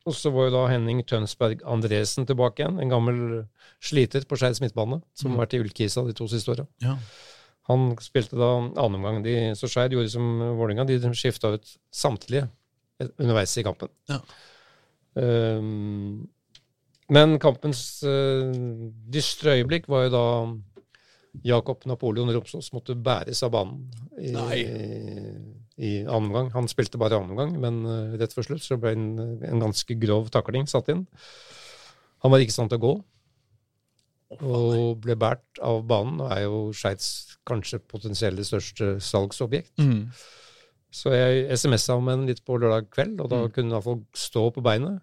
Og så var jo da Henning Tønsberg Andresen tilbake igjen. En gammel sliter på Skeids midtbane, som mm. har vært i Ullkisa de to siste åra. Ja. Han spilte da annen omgang. De, så Skeid gjorde som Vålerenga, de skifta ut samtlige underveis i kampen. Ja. Um, men kampens uh, dystre øyeblikk var jo da Jakob Napoleon Romsås måtte bæres av banen i, i annen omgang. Han spilte bare annen omgang, men uh, rett før slutt så ble en, en ganske grov takling satt inn. Han var ikke i stand til å gå, og ble båret av banen, og er jo Skeids kanskje potensielle største salgsobjekt. Mm. Så jeg SMS-a om en litt på lørdag kveld, og da mm. kunne han iallfall stå på beinet.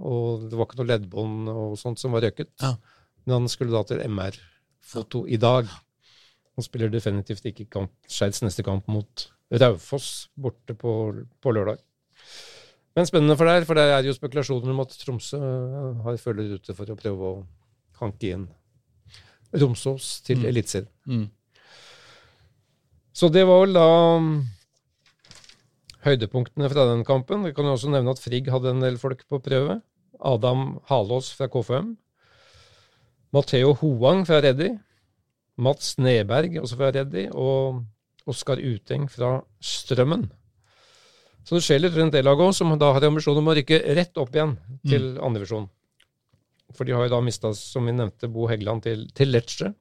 Og det var ikke noe leddbånd og sånt som var røket. Ja. Men han skulle da til MR-foto i dag. Han spiller definitivt ikke kamp, Skeids neste kamp mot Raufoss borte på, på, lørdag. Men spennende for deg, for det er jo spekulasjoner om at Tromsø eh, har følger ute for å prøve å hanke inn Romsås til mm. Eliteserien. Mm. Så det var vel da um, høydepunktene fra den kampen. Vi kan jo også nevne at Frigg hadde en del folk på prøve. Adam Halås fra KFM. Matheo Hoang fra Reddy. Mats Neberg, også fra Reddy. Og Oskar Uteng fra Strømmen. Så det skjer litt rundt det laget òg, som da har ambisjon om å rykke rett opp igjen til mm. andredivisjon. For de har jo da mista, som vi nevnte, Bo Heggeland til, til Lecce.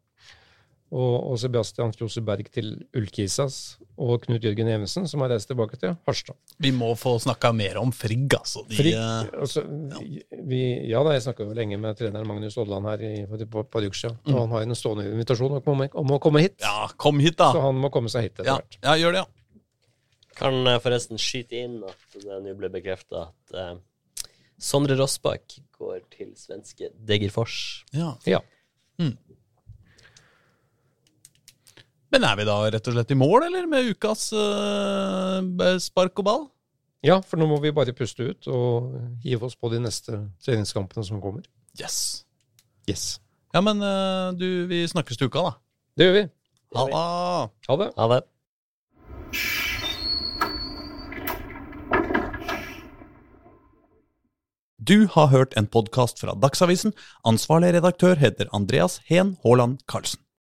Og, og, Sebastian Fjose Berg til Ullkisas. Og Knut Jørgen Evensen, som har reist tilbake til Harstad. Vi må få snakka mer om Frigg, altså. De, Frigg, altså ja. Vi, ja da, jeg snakka jo lenge med treneren Magnus Odland her i, på, på, på Ruxia. Mm. Og han har en stående invitasjon om, om, å komme hit. Ja, kom hit da. Så han må komme seg hit etter ja. hvert. Ja, gjør det, ja. Kan jeg forresten skyte inn at det nå ble bekrefta at eh, Sondre Rossbakk går til svenske Degerfors. Ja. ja. Mm. Men er vi da rett og slett i mål, eller, med ukas uh, spark og ball? Ja, for nå må vi bare puste ut og hive oss på de neste treningskampene som kommer. Yes. Yes. Ja, men uh, du, vi snakkes til uka, da. Det gjør vi. Ha det. Ha det. Ha det. Du har hørt en podkast fra Dagsavisen. Ansvarlig redaktør heter Andreas Heen Haaland Karlsen.